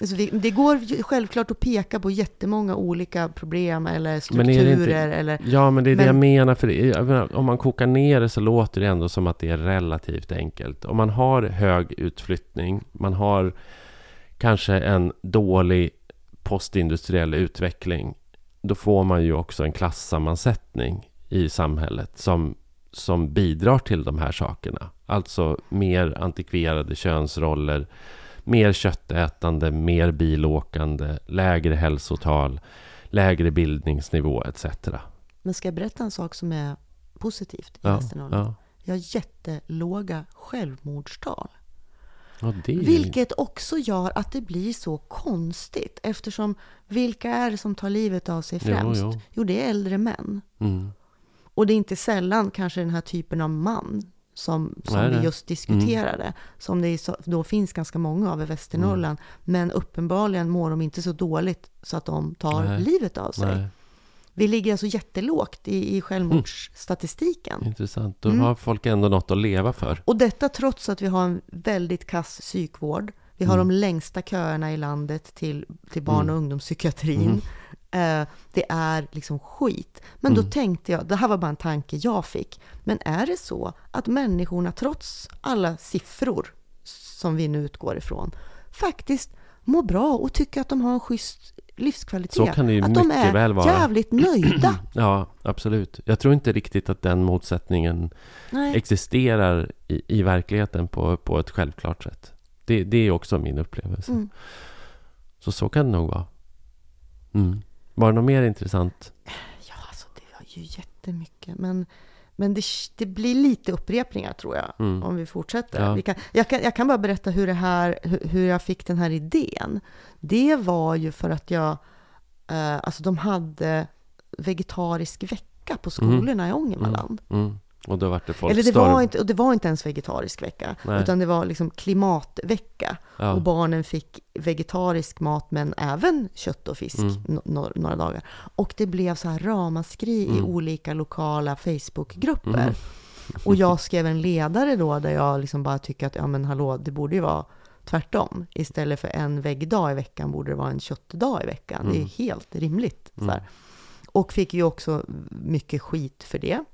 Alltså det, det, går självklart att peka på jättemånga olika problem eller strukturer. Inte, eller, ja, men det är men, det jag menar. För det, om man kokar ner det så låter det ändå som att det är relativt enkelt. Om man har hög utflyttning, man har kanske en dålig postindustriell utveckling, då får man ju också en klassammansättning i samhället som, som bidrar till de här sakerna. Alltså mer antikverade könsroller, mer köttätande, mer bilåkande, lägre hälsotal, lägre bildningsnivå etc. Men ska jag berätta en sak som är positivt i ja, Västernorrland? Ja. Jag har jättelåga självmordstal. Ja, det... Vilket också gör att det blir så konstigt. Eftersom vilka är det som tar livet av sig främst? Jo, jo. jo det är äldre män. Mm. Och det är inte sällan kanske den här typen av man som, som nej, vi just diskuterade, mm. som det då finns ganska många av i Västernorrland. Mm. Men uppenbarligen mår de inte så dåligt så att de tar nej. livet av sig. Nej. Vi ligger alltså jättelågt i, i självmordsstatistiken. Mm. Intressant. Då mm. har folk ändå något att leva för. Och detta trots att vi har en väldigt kass psykvård. Vi har mm. de längsta köerna i landet till, till barn och mm. ungdomspsykiatrin. Mm. Eh, det är liksom skit. Men mm. då tänkte jag, det här var bara en tanke jag fick, men är det så att människorna trots alla siffror som vi nu utgår ifrån, faktiskt mår bra och tycker att de har en schysst livskvalitet. Så kan det ju att mycket de är väl vara. jävligt nöjda. Ja, absolut. Jag tror inte riktigt att den motsättningen Nej. existerar i, i verkligheten på, på ett självklart sätt. Det, det är också min upplevelse. Mm. Så så kan det nog vara. Mm. Var det något mer intressant? Ja, alltså det var ju jättemycket. Men, men det, det blir lite upprepningar tror jag, Mm. om vi fortsätter. Ja. Vi kan, jag, kan, jag kan bara berätta hur, det här, hur, hur jag fick den här idén. Det var ju för att jag, eh, alltså de hade vegetarisk vecka på skolorna i Ångermanland. Mm. Och då vart det folk Eller det var, inte, och det var inte ens vegetarisk vecka, Nej. utan det var liksom klimatvecka. ja. Och barnen fick vegetarisk mat, men även kött och fisk Mm. no- några dagar. Och det blev så här ramaskri i Mm. olika lokala Facebookgrupper. Mm. Och jag skrev en ledare då, där jag liksom bara tycker att, ja men hallå, det borde ju vara tvärtom. Istället för en väggdag i veckan borde det vara en köttdag i veckan. Det är Mm. helt rimligt. Så Mm. Och fick ju också mycket skit för det.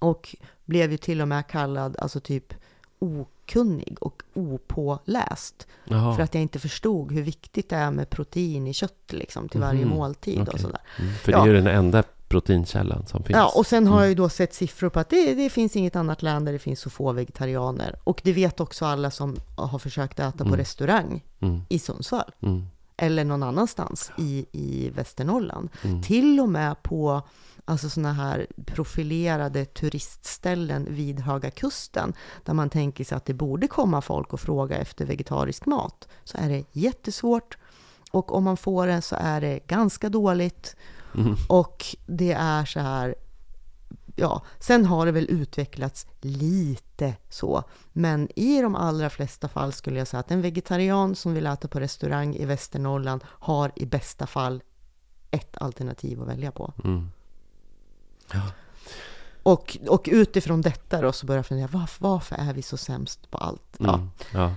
Mm. Och blev ju till och med kallad, alltså typ okunnig och opåläst. Jaha. För att jag inte förstod hur viktigt det är med protein i kött liksom, till varje Mhm, måltid och okej. sådär. Mm. För Ja. det är ju den enda proteinkällan som finns. Ja, och sen har Mm. jag ju då sett siffror på att det, det finns inget annat land där det finns så få vegetarianer. Och det vet också alla som har försökt äta på Mm. restaurang Mm. i Sundsvall. Mm. Eller någon annanstans i, i Västernorrland. Mm. Till och med på alltså såna här profilerade turistställen vid Höga Kusten, där man tänker sig att det borde komma folk och fråga efter vegetarisk mat, så är det jättesvårt. Och om man får det så är det ganska dåligt. Mm. Och det är så här, ja, sen har det väl utvecklats lite så. Men i de allra flesta fall skulle jag säga att en vegetarian som vill äta på restaurang i Västernorrland har i bästa fall ett alternativ att välja på. Mm. Och, och utifrån detta då så börjar jag fundera, varför, varför är vi så sämst på allt? Ja, Mm. Ja.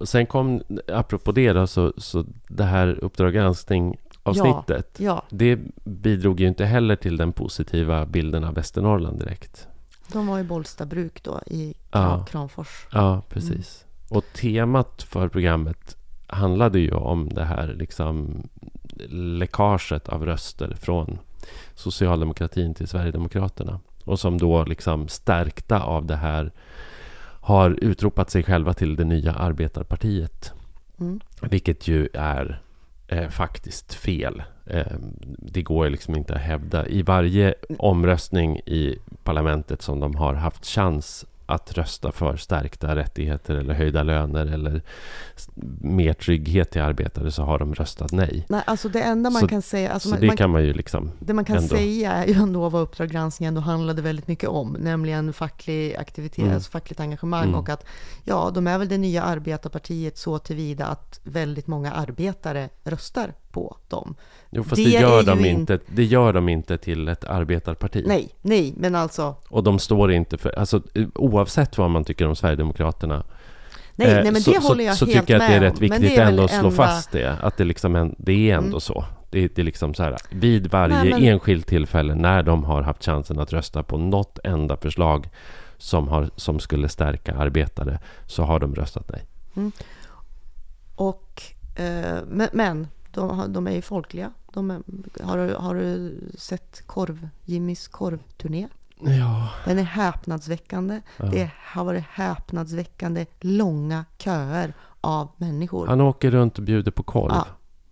Och sen kom, apropå det då, så, så det här Uppdrag granskning avsnittet. ja, Det bidrog ju inte heller till den positiva bilden av Västernorrland direkt. de var i Bollstabruk då i Ja. Kram, Kramfors. Ja, precis. Och temat för programmet handlade ju om det här liksom läckaget av röster från socialdemokratin till Sverigedemokraterna. Och som då liksom stärkta av det här har utropat sig själva till det nya arbetarpartiet. Mm. Vilket ju är eh, faktiskt fel. Eh, det går ju liksom inte att hävda. I varje omröstning i parlamentet som de har haft chans att rösta för stärkta rättigheter eller höjda löner eller mer trygghet till arbetare så har de röstat nej. Nej, alltså det enda man Så- kan säga, alltså så man, det man, kan man ju liksom... det man kan ändå- säga är ju ändå vad Uppdrag granskning ändå handlade väldigt mycket om, nämligen facklig aktivitet, Mm. alltså fackligt engagemang Mm. och att ja, de är väl det nya arbetarpartiet så tillvida att väldigt många arbetare röstar på dem. Jo, fast Det det, gör de inte, det gör de inte till ett arbetarparti. Nej, nej, men alltså Och de står inte för... Alltså, oavsett vad man tycker om Sverigedemokraterna Nej, Eh, nej men så, det håller jag så, så helt tycker jag att det är rätt viktigt är ändå att slå enda- fast det. Att det, liksom en, det är ändå Mm. så. Det, det är liksom så här, vid varje Nej, men- enskilt tillfälle när de har haft chansen att rösta på något enda förslag som, har, som skulle stärka arbetare, så har de röstat nej. Och, eh, men, men de, de är ju folkliga. De är, har, du, har du sett korv, Jimmys korvturné? Ja. Den är häpnadsväckande. ja. Det har varit häpnadsväckande långa köer av människor. Han åker runt och bjuder på korv. Ja,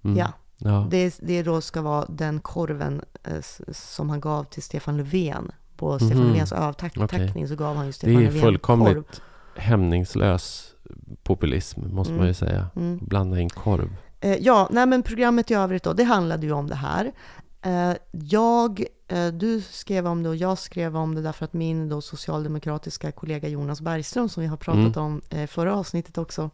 Mm. ja. ja. Det, det då ska vara den korven eh, som han gav till Stefan Löfven. På Stefan Mhm. Löfvens avtackning Okej. så gav han ju Det Stefan är Löfven korv. fullkomligt hämningslös populism, måste Mm. man ju säga. Mm. Blanda in korv. Eh, ja, nej men programmet i övrigt då, det handlade ju om det här. Eh, jag, eh, du skrev om det och jag skrev om det därför att min då socialdemokratiska kollega Jonas Bergström, som vi har pratat Mm. om förra avsnittet också,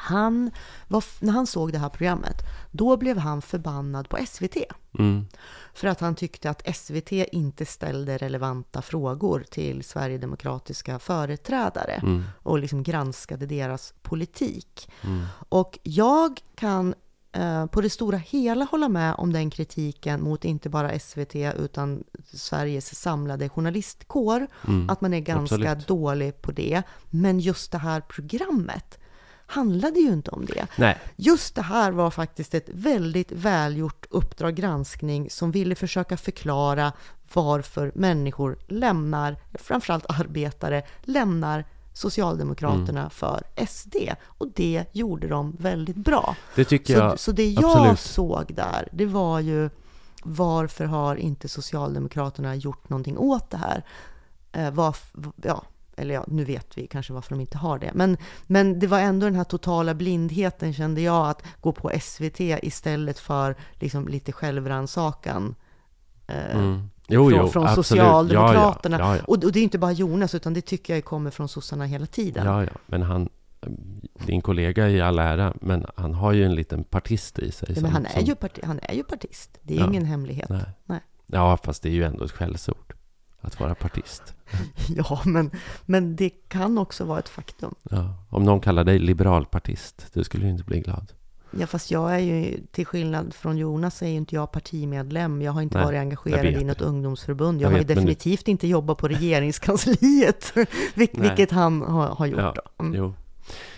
han var, när han såg det här programmet, då blev han förbannad på SVT. Mm. För att han tyckte att SVT inte ställde relevanta frågor till sverigedemokratiska företrädare Mm. och liksom granskade deras politik. Mm. Och jag kan eh, på det stora hela hålla med om den kritiken mot inte bara SVT utan Sveriges samlade journalistkår. Mm. Att man är ganska Absolut. dålig på det. Men just det här programmet handlade ju inte om det. Nej. Just det här var faktiskt ett väldigt välgjort Uppdrag granskning som ville försöka förklara varför människor lämnar, framförallt arbetare, lämnar Socialdemokraterna mm. för SD. Och det gjorde de väldigt bra. Det tycker så, jag. Så det jag absolut. såg där, det var ju varför har inte Socialdemokraterna gjort någonting åt det här? Eh, var, ja, eller ja, nu vet vi kanske varför de inte har det. Men, men det var ändå den här totala blindheten kände jag att gå på SVT istället för liksom lite självrannsakan. Eh, mm. Jo, från, jo, från Socialdemokraterna. Ja, ja, och, och, det är inte bara Jonas, utan det tycker jag kommer från sossarna hela tiden. Ja, ja, men han, din kollega i all ära, men han har ju en liten partist i sig. Som, men han är, som... ju parti, han är ju partist. Det är ingen hemlighet. Nej. Nej. Ja, fast det är ju ändå ett skällsord att vara partist. ja, men, men det kan också vara ett faktum. Ja, om någon kallar dig liberalpartist, du skulle ju inte bli glad. Ja, fast jag är ju, till skillnad från Jonas, är ju inte jag partimedlem. Jag har inte Nej, varit engagerad i något ungdomsförbund. Jag, jag har vet, ju definitivt du... inte jobbat på regeringskansliet, vilket han har, har gjort. Ja, mm. Jo,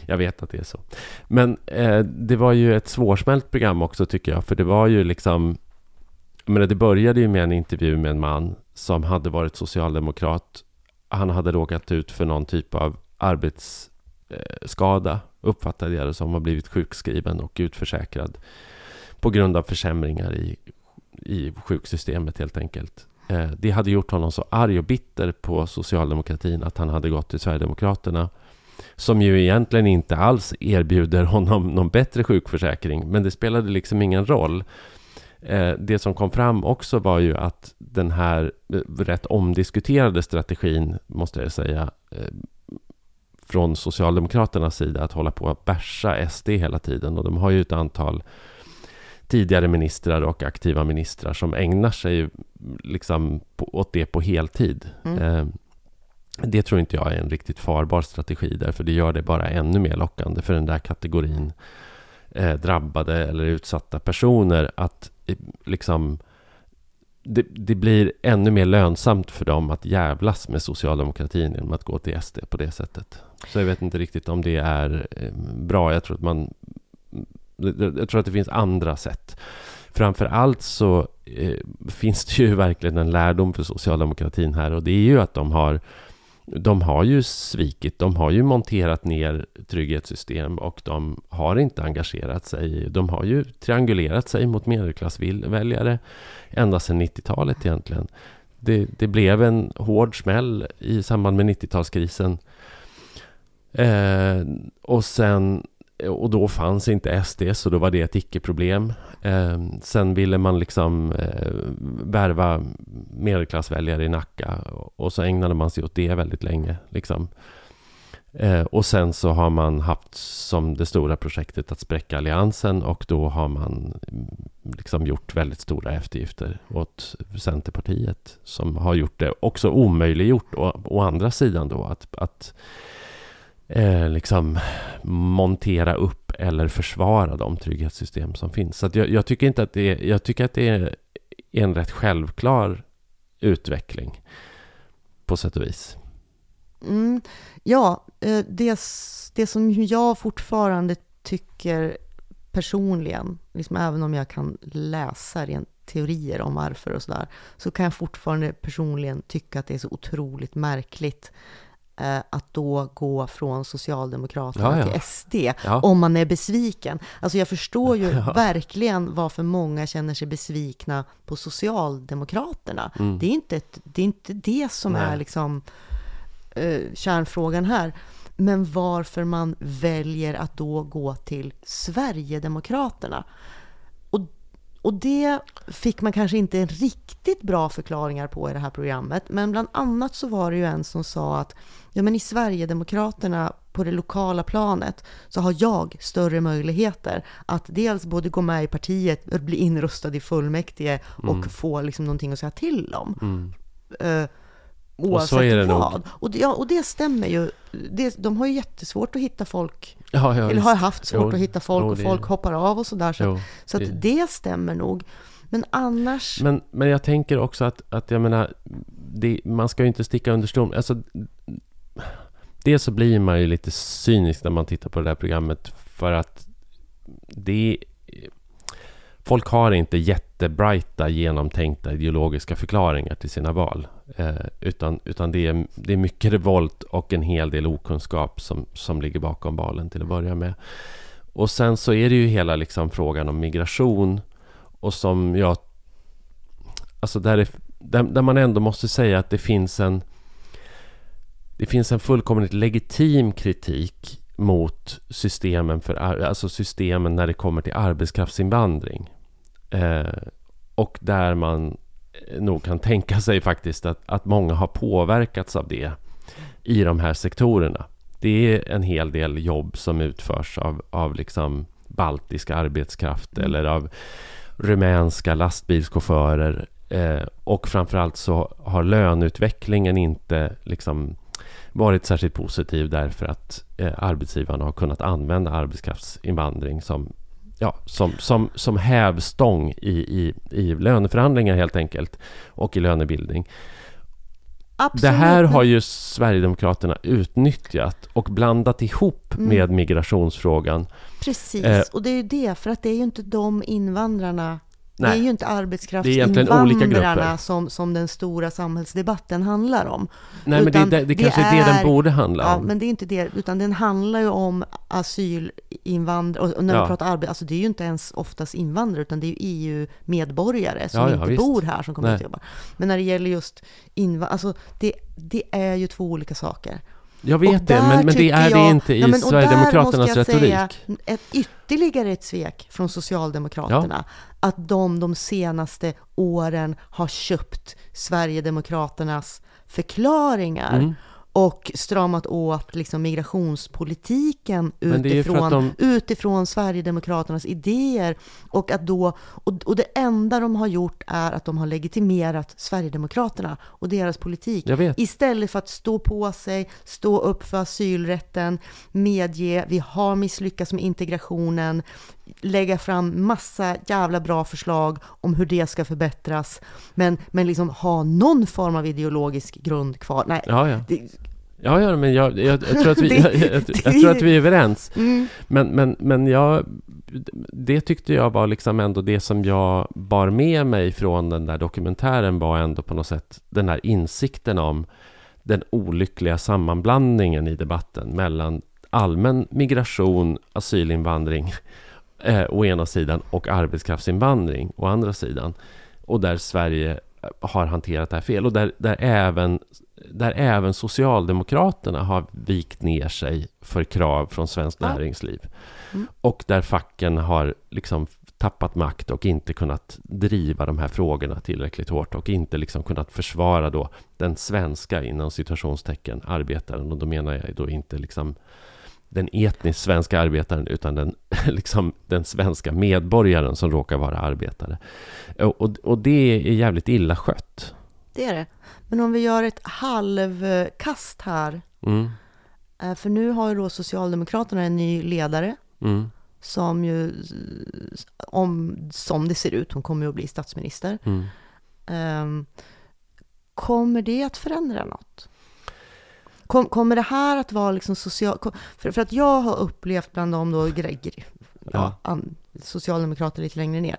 jag vet att det är så. Men eh, det var ju ett svårsmält program också, tycker jag. För det var ju liksom... Men det började ju med en intervju med en man som hade varit socialdemokrat. Han hade råkat ut för någon typ av arbetsskada eh, uppfattade jag det som, har blivit sjukskriven och utförsäkrad på grund av försämringar i, i sjuksystemet helt enkelt. Eh, det hade gjort honom så arg och bitter på socialdemokratin att han hade gått till Sverigedemokraterna som ju egentligen inte alls erbjuder honom någon bättre sjukförsäkring, men det spelade liksom ingen roll. Eh, det som kom fram också var ju att den här eh, rätt omdiskuterade strategin, måste jag säga, från Socialdemokraternas sida att hålla på att bärsa SD hela tiden. Och de har ju ett antal tidigare ministrar och aktiva ministrar som ägnar sig liksom åt det på heltid. Mm. Eh, det tror inte jag är en riktigt farbar strategi, därför det gör det bara ännu mer lockande för den där kategorin eh, drabbade eller utsatta personer att eh, liksom det, det, blir ännu mer lönsamt för dem att jävlas med socialdemokratin genom att gå till SD på det sättet. Så jag vet inte riktigt om det är eh, bra. Jag tror att man... Jag tror att det finns andra sätt. Framför allt så eh, finns det ju verkligen en lärdom för socialdemokratin här och det är ju att de har de har ju svikit, de har ju monterat ner trygghetssystem och de har inte engagerat sig. De har ju triangulerat sig mot medelklassväljare ända sedan 90-talet egentligen. Det, det, blev en hård smäll i samband med 90-talskrisen. Eh, och sen Eh, och då fanns inte SD, så då var det ett icke-problem. Eh, sen ville man liksom eh, värva medelklassväljare i Nacka och så ägnade man sig åt det väldigt länge. Liksom. Eh, och sen så har man haft som det stora projektet att spräcka alliansen och då har man mm, liksom gjort väldigt stora eftergifter åt Centerpartiet som har gjort det också omöjliggjort å, å andra sidan då att, att eh, liksom montera upp eller försvara de trygghetssystem som finns. Så jag, jag, tycker inte att det är, jag tycker att det är en rätt självklar utveckling på sätt och vis. Mm, ja, eh, det, det som jag fortfarande tycker personligen, liksom även om jag kan läsa rent teorier om varför och sådär, så kan jag fortfarande personligen tycka att det är så otroligt märkligt Eh, att då gå från Socialdemokraterna ja, ja. till SD ja. om man är besviken. Alltså jag förstår ju verkligen varför många känner sig besvikna på Socialdemokraterna. Mm. Det, är inte ett, det är inte det som Nej. är liksom uh, kärnfrågan här. Men varför man väljer att då gå till Sverigedemokraterna. Och det fick man kanske inte riktigt bra förklaringar på i det här programmet. Men bland annat så var det ju en som sa att ja, men i Sverigedemokraterna på det lokala planet så har jag större möjligheter att dels både gå med i partiet, bli inröstad i fullmäktige och mm. få liksom någonting att säga till om. Mm. Uh, oavsett vad. Nog. Och det, ja, och det stämmer ju. Det, de har ju jättesvårt att hitta folk Ja, ja, eller har haft svårt jo, att hitta folk jo, och folk hoppar av och sådär. Så, jo, så att det, det stämmer nog. Men annars... Men, men jag tänker också att, att jag menar, det, man ska ju inte sticka under stol. Alltså, dels så blir man ju lite cynisk när man tittar på det där programmet för att det Folk har inte jättebrighta, genomtänkta ideologiska förklaringar till sina val. Eh, utan utan det, är, det är mycket revolt och en hel del okunskap som, som ligger bakom valen till att börja med. Och sen så är det ju hela liksom frågan om migration. Och som jag... Alltså där, är, där, där man ändå måste säga att det finns en... Det finns en fullkomligt legitim kritik mot systemen, för, alltså systemen när det kommer till arbetskraftsinvandring. Eh, och där man nog kan tänka sig faktiskt att, att många har påverkats av det i de här sektorerna. Det är en hel del jobb som utförs av, av liksom baltisk arbetskraft mm. eller av rumänska lastbilschaufförer. Eh, och framförallt så har löneutvecklingen inte liksom varit särskilt positiv därför att eh, arbetsgivarna har kunnat använda arbetskraftsinvandring som, ja, som, som, som hävstång i, i, i löneförhandlingar helt enkelt och i lönebildning. Absolut. Det här har ju Sverigedemokraterna utnyttjat och blandat ihop mm. med migrationsfrågan. Precis, eh, och det är ju det, för att det är ju inte de invandrarna Nej. Det är ju inte arbetskraftsinvandrarna som, som den stora samhällsdebatten handlar om. Nej, men det, det, det kanske är, det den borde handla om. Ja, men det är inte det, utan den handlar ju om asylinvandrare, och när ja. vi pratar arbete, alltså det är ju inte ens oftast invandrare, utan det är ju EU-medborgare som ja, inte visst. bor här som kommer Nej. att jobba. Men när det gäller just invandrare, alltså det, det är ju två olika saker. Jag vet det, men, men det är jag, det inte i ja, men, Sverigedemokraternas retorik. Säga, ett, ytterligare ett svek från Socialdemokraterna. Ja. Att de de senaste åren har köpt Sverigedemokraternas förklaringar. Mm och stramat åt liksom migrationspolitiken utifrån, de... utifrån Sverigedemokraternas idéer. Och, att då, och, och det enda de har gjort är att de har legitimerat Sverigedemokraterna och deras politik. Istället för att stå på sig, stå upp för asylrätten, medge vi har misslyckats med integrationen, lägga fram massa jävla bra förslag om hur det ska förbättras, men, men liksom ha någon form av ideologisk grund kvar. Nej, ja, ja. Det, Ja, ja, men jag, jag, jag tror, att vi, jag, jag, tror att vi är överens. Mm. Men, men, men jag, det tyckte jag var liksom ändå det som jag bar med mig från den där dokumentären var ändå på något sätt den här insikten om den olyckliga sammanblandningen i debatten mellan allmän migration, asylinvandring eh, å ena sidan och arbetskraftsinvandring å andra sidan. Och där Sverige har hanterat det här fel och där, där, även, där även Socialdemokraterna har vikt ner sig för krav från svenskt ja. näringsliv. Mm. Och där facken har liksom tappat makt och inte kunnat driva de här frågorna tillräckligt hårt och inte liksom kunnat försvara då den svenska, inom situationstecken, arbetaren. Och då menar jag då inte liksom den etniskt svenska arbetaren utan den, liksom, den svenska medborgaren som råkar vara arbetare. Och, och det är jävligt illa skött. Det är det. Men om vi gör ett halvkast här. Mm. Eh, för nu har ju då Socialdemokraterna en ny ledare. Mm. Som ju, om, som det ser ut, hon kommer ju att bli statsminister. Mm. Um, kommer det att förändra något? Kom, kommer det här att vara liksom social... För, för att jag har upplevt bland dem då, ja, an, socialdemokrater lite längre ner,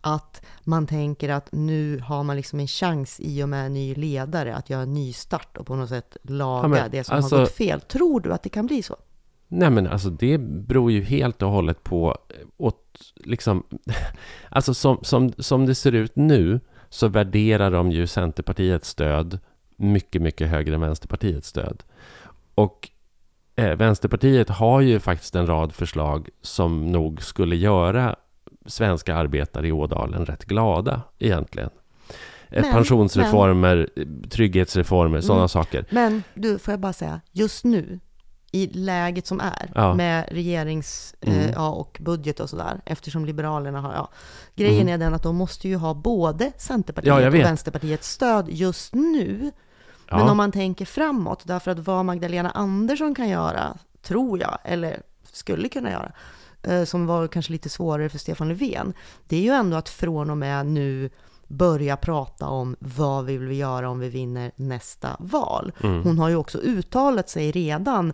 att man tänker att nu har man liksom en chans i och med en ny ledare att göra en ny start och på något sätt laga ja, men, det som alltså, har gått fel. Tror du att det kan bli så? Nej men alltså det beror ju helt och hållet på åt, liksom, alltså som, som, som det ser ut nu så värderar de ju Centerpartiets stöd mycket, mycket högre än Vänsterpartiets stöd. Och eh, Vänsterpartiet har ju faktiskt en rad förslag som nog skulle göra svenska arbetare i Ådalen rätt glada egentligen. Eh, men, Pensionsreformer, men, trygghetsreformer, sådana mm. saker. Men du, får jag bara säga, just nu i läget som är ja. med regerings eh, mm. ja, och budget och sådär, eftersom Liberalerna har, ja. Grejen mm. är den att de måste ju ha både Centerpartiet ja, och Vänsterpartiets stöd just nu Ja. Men om man tänker framåt, därför att vad Magdalena Andersson kan göra, tror jag, eller skulle kunna göra, eh, som var kanske lite svårare för Stefan Löfven, det är ju ändå att från och med nu börja prata om vad vi vill göra om vi vinner nästa val. Mm. Hon har ju också uttalat sig redan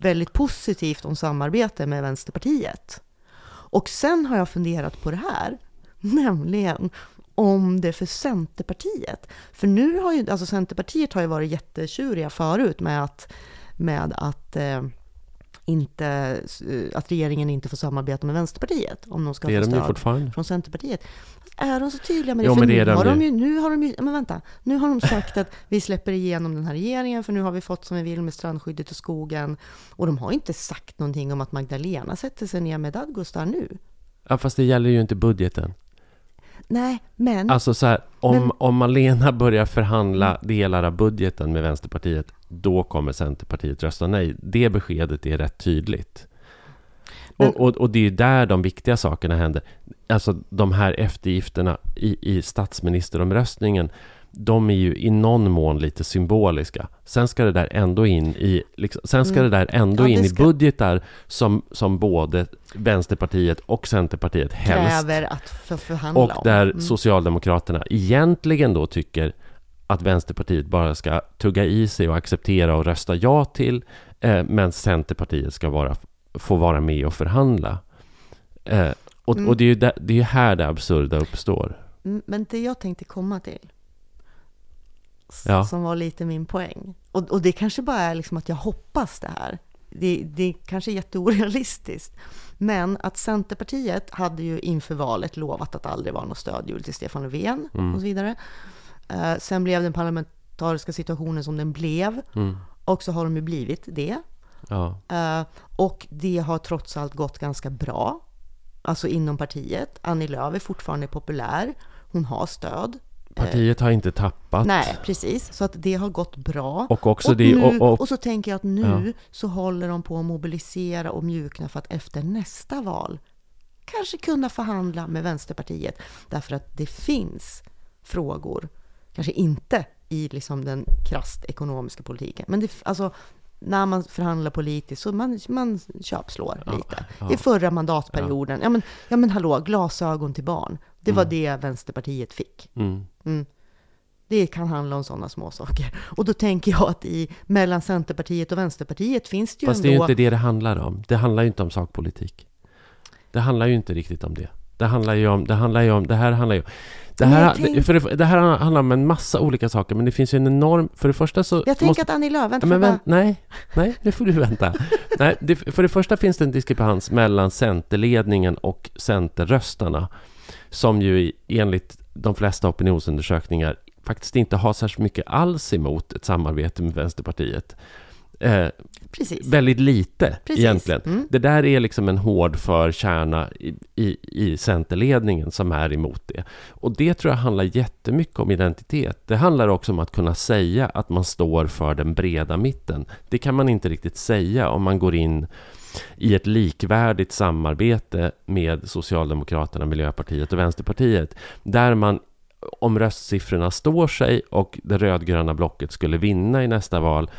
väldigt positivt om samarbete med Vänsterpartiet. Och sen har jag funderat på det här, nämligen om det för Centerpartiet. För nu har ju, alltså Centerpartiet har ju varit jättetjuriga förut med att, med att eh, inte, att regeringen inte får samarbeta med Vänsterpartiet om de ska det få stöd från Centerpartiet. Är de så tydliga med det? Jo, för nu, har de ju, nu har de ju, men vänta, nu har de sagt att vi släpper igenom den här regeringen för nu har vi fått som vi vill med strandskyddet och skogen. Och de har inte sagt någonting om att Magdalena sätter sig ner med Dadgostar nu. Ja, fast det gäller ju inte budgeten. Nej, men... Alltså så här, om, men, om Malena börjar förhandla delar av budgeten med Vänsterpartiet, då kommer Centerpartiet rösta nej. Det beskedet är rätt tydligt. Men, och, och, och, det är ju där de viktiga sakerna händer. Alltså de här eftergifterna i, i statsministeromröstningen de är ju i någon mån lite symboliska. Sen ska det där ändå in i, liksom, sen ska mm. det där ändå ja, in ska... i budgetar som, som både Vänsterpartiet och Centerpartiet helst kräver att för förhandla Och där mm. Socialdemokraterna egentligen då tycker att Vänsterpartiet bara ska tugga i sig och acceptera och rösta ja till, eh, men Centerpartiet ska vara, få vara med och förhandla. Eh, och, mm. och det är ju där, det är här det absurda uppstår. Mm, men det jag tänkte komma till, ja. som var lite min poäng. Och, och det kanske bara är liksom att jag hoppas det här. Det, det kanske är jätteorealistiskt. Men att Centerpartiet hade ju inför valet lovat att aldrig vara något stödhjul till Stefan Löfven mm. och så vidare. Uh, sen blev den parlamentariska situationen som den blev. Mm. Och så har de ju blivit det. Ja. Uh, och det har trots allt gått ganska bra. Alltså inom partiet. Annie Lööf är fortfarande populär. Hon har stöd. Partiet har inte tappat. Nej, precis. Så att det har gått bra. Och, också och, det, nu, och, och, och, så tänker jag att nu ja. så håller de på att mobilisera och mjukna för att efter nästa val kanske kunna förhandla med Vänsterpartiet. Därför att det finns frågor, kanske inte i liksom den krasst ekonomiska politiken, men det, alltså, när man förhandlar politiskt så man, man köpslår ja, lite. Ja. I förra mandatperioden, ja. ja. men, ja men hallå, glasögon till barn. Det var mm. det Vänsterpartiet fick. Mm. Mm. Det kan handla om sådana små saker. Och då tänker jag att i, mellan Centerpartiet och Vänsterpartiet finns det ju Fast ändå... det är ju inte det det handlar om. Det handlar ju inte om sakpolitik. Det handlar ju inte riktigt om det. Det handlar ju om, det handlar ju om, det här handlar ju det här, tänk... för det, det, här handlar om en massa olika saker, men det finns ju en enorm... För det första så... Jag tänker att Annie Lööf, vänta, men, bara... Nej, nej, nu får du vänta. nej, det, för det första finns det en diskrepans mellan Centerledningen och Centerröstarna, som ju enligt de flesta opinionsundersökningar faktiskt inte har särskilt mycket alls emot ett samarbete med Vänsterpartiet. Eh, Precis. Väldigt lite Precis. egentligen. Mm. Det där är liksom en hård för kärna i, i, i Centerledningen som är emot det. Och det tror jag handlar jättemycket om identitet. Det handlar också om att kunna säga att man står för den breda mitten. Det kan man inte riktigt säga om man går in i ett likvärdigt samarbete med Socialdemokraterna, Miljöpartiet och Vänsterpartiet. Där man om röstsiffrorna står sig och det rödgröna blocket skulle vinna i nästa val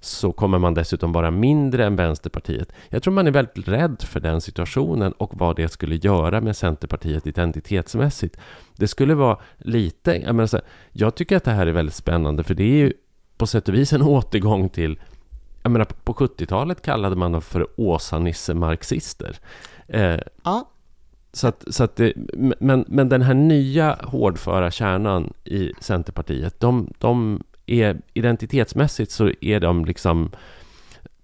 så kommer man dessutom vara mindre än Vänsterpartiet. Jag tror man är väldigt rädd för den situationen och vad det skulle göra med Centerpartiet identitetsmässigt. Det skulle vara lite, jag, menar så jag tycker att det här är väldigt spännande för det är ju på sätt och vis en återgång till jag menar, på 70-talet kallade man dem för Åsa-Nisse-marxister. Eh, ja. Så att, så att det, men, men den här nya hårdföra kärnan i Centerpartiet, de, de är identitetsmässigt så är de liksom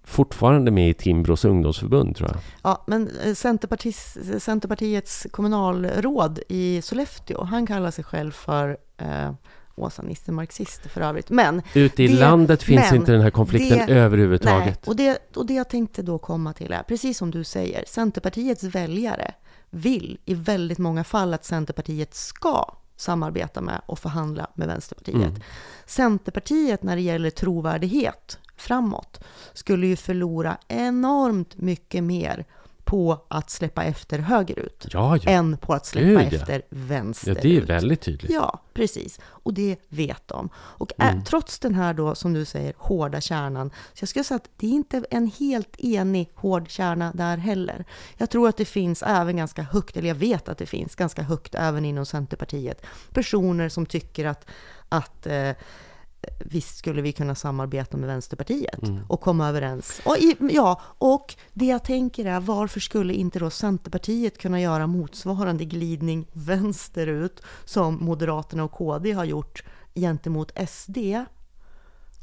fortfarande med i Timbros ungdomsförbund tror jag. Ja, men eh, Centerpartiets, Centerpartiets kommunalråd i Sollefteå, han kallar sig själv för eh, Åsa-Nisse marxist för övrigt. Men ute i det, landet finns inte den här konflikten det, överhuvudtaget. Nej, och det, och det jag tänkte då komma till är, precis som du säger, Centerpartiets väljare vill i väldigt många fall att Centerpartiet ska samarbeta med och förhandla med Vänsterpartiet. Mm. Centerpartiet när det gäller trovärdighet framåt skulle ju förlora enormt mycket mer på att släppa efter högerut ja, ja. än på att släppa Gud, ja. efter vänsterut. Ja, det är väldigt tydligt. Ja, precis. Och det vet de. Och Mm. trots den här då, som du säger, hårda kärnan, så jag skulle säga att det är inte en helt enig hård kärna där heller. Jag tror att det finns även ganska högt, eller jag vet att det finns ganska högt även inom Centerpartiet, personer som tycker att, att eh, visst skulle vi kunna samarbeta med Vänsterpartiet Mm. och komma överens. Och ja, och det jag tänker är varför skulle inte då Centerpartiet kunna göra motsvarande glidning vänsterut som Moderaterna och KD har gjort gentemot SD?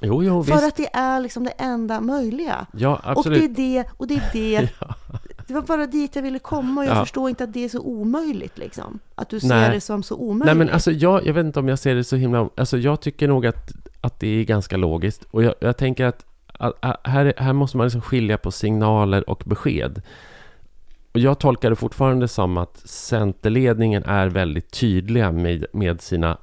Jo, jo, För visst. att det är liksom det enda möjliga. Ja, Och absolut. det är det, och det är det. Det var bara dit jag ville komma och jag Ja. förstår inte att det är så omöjligt liksom. Att du ser Nej. det som så omöjligt. Nej men alltså jag, jag vet inte om jag ser det så himla... Alltså jag tycker nog att, att det är ganska logiskt. Och jag, jag tänker att, att, att här, här måste man liksom skilja på signaler och besked. Och jag tolkar det fortfarande som att Centerledningen är väldigt tydliga med, med sina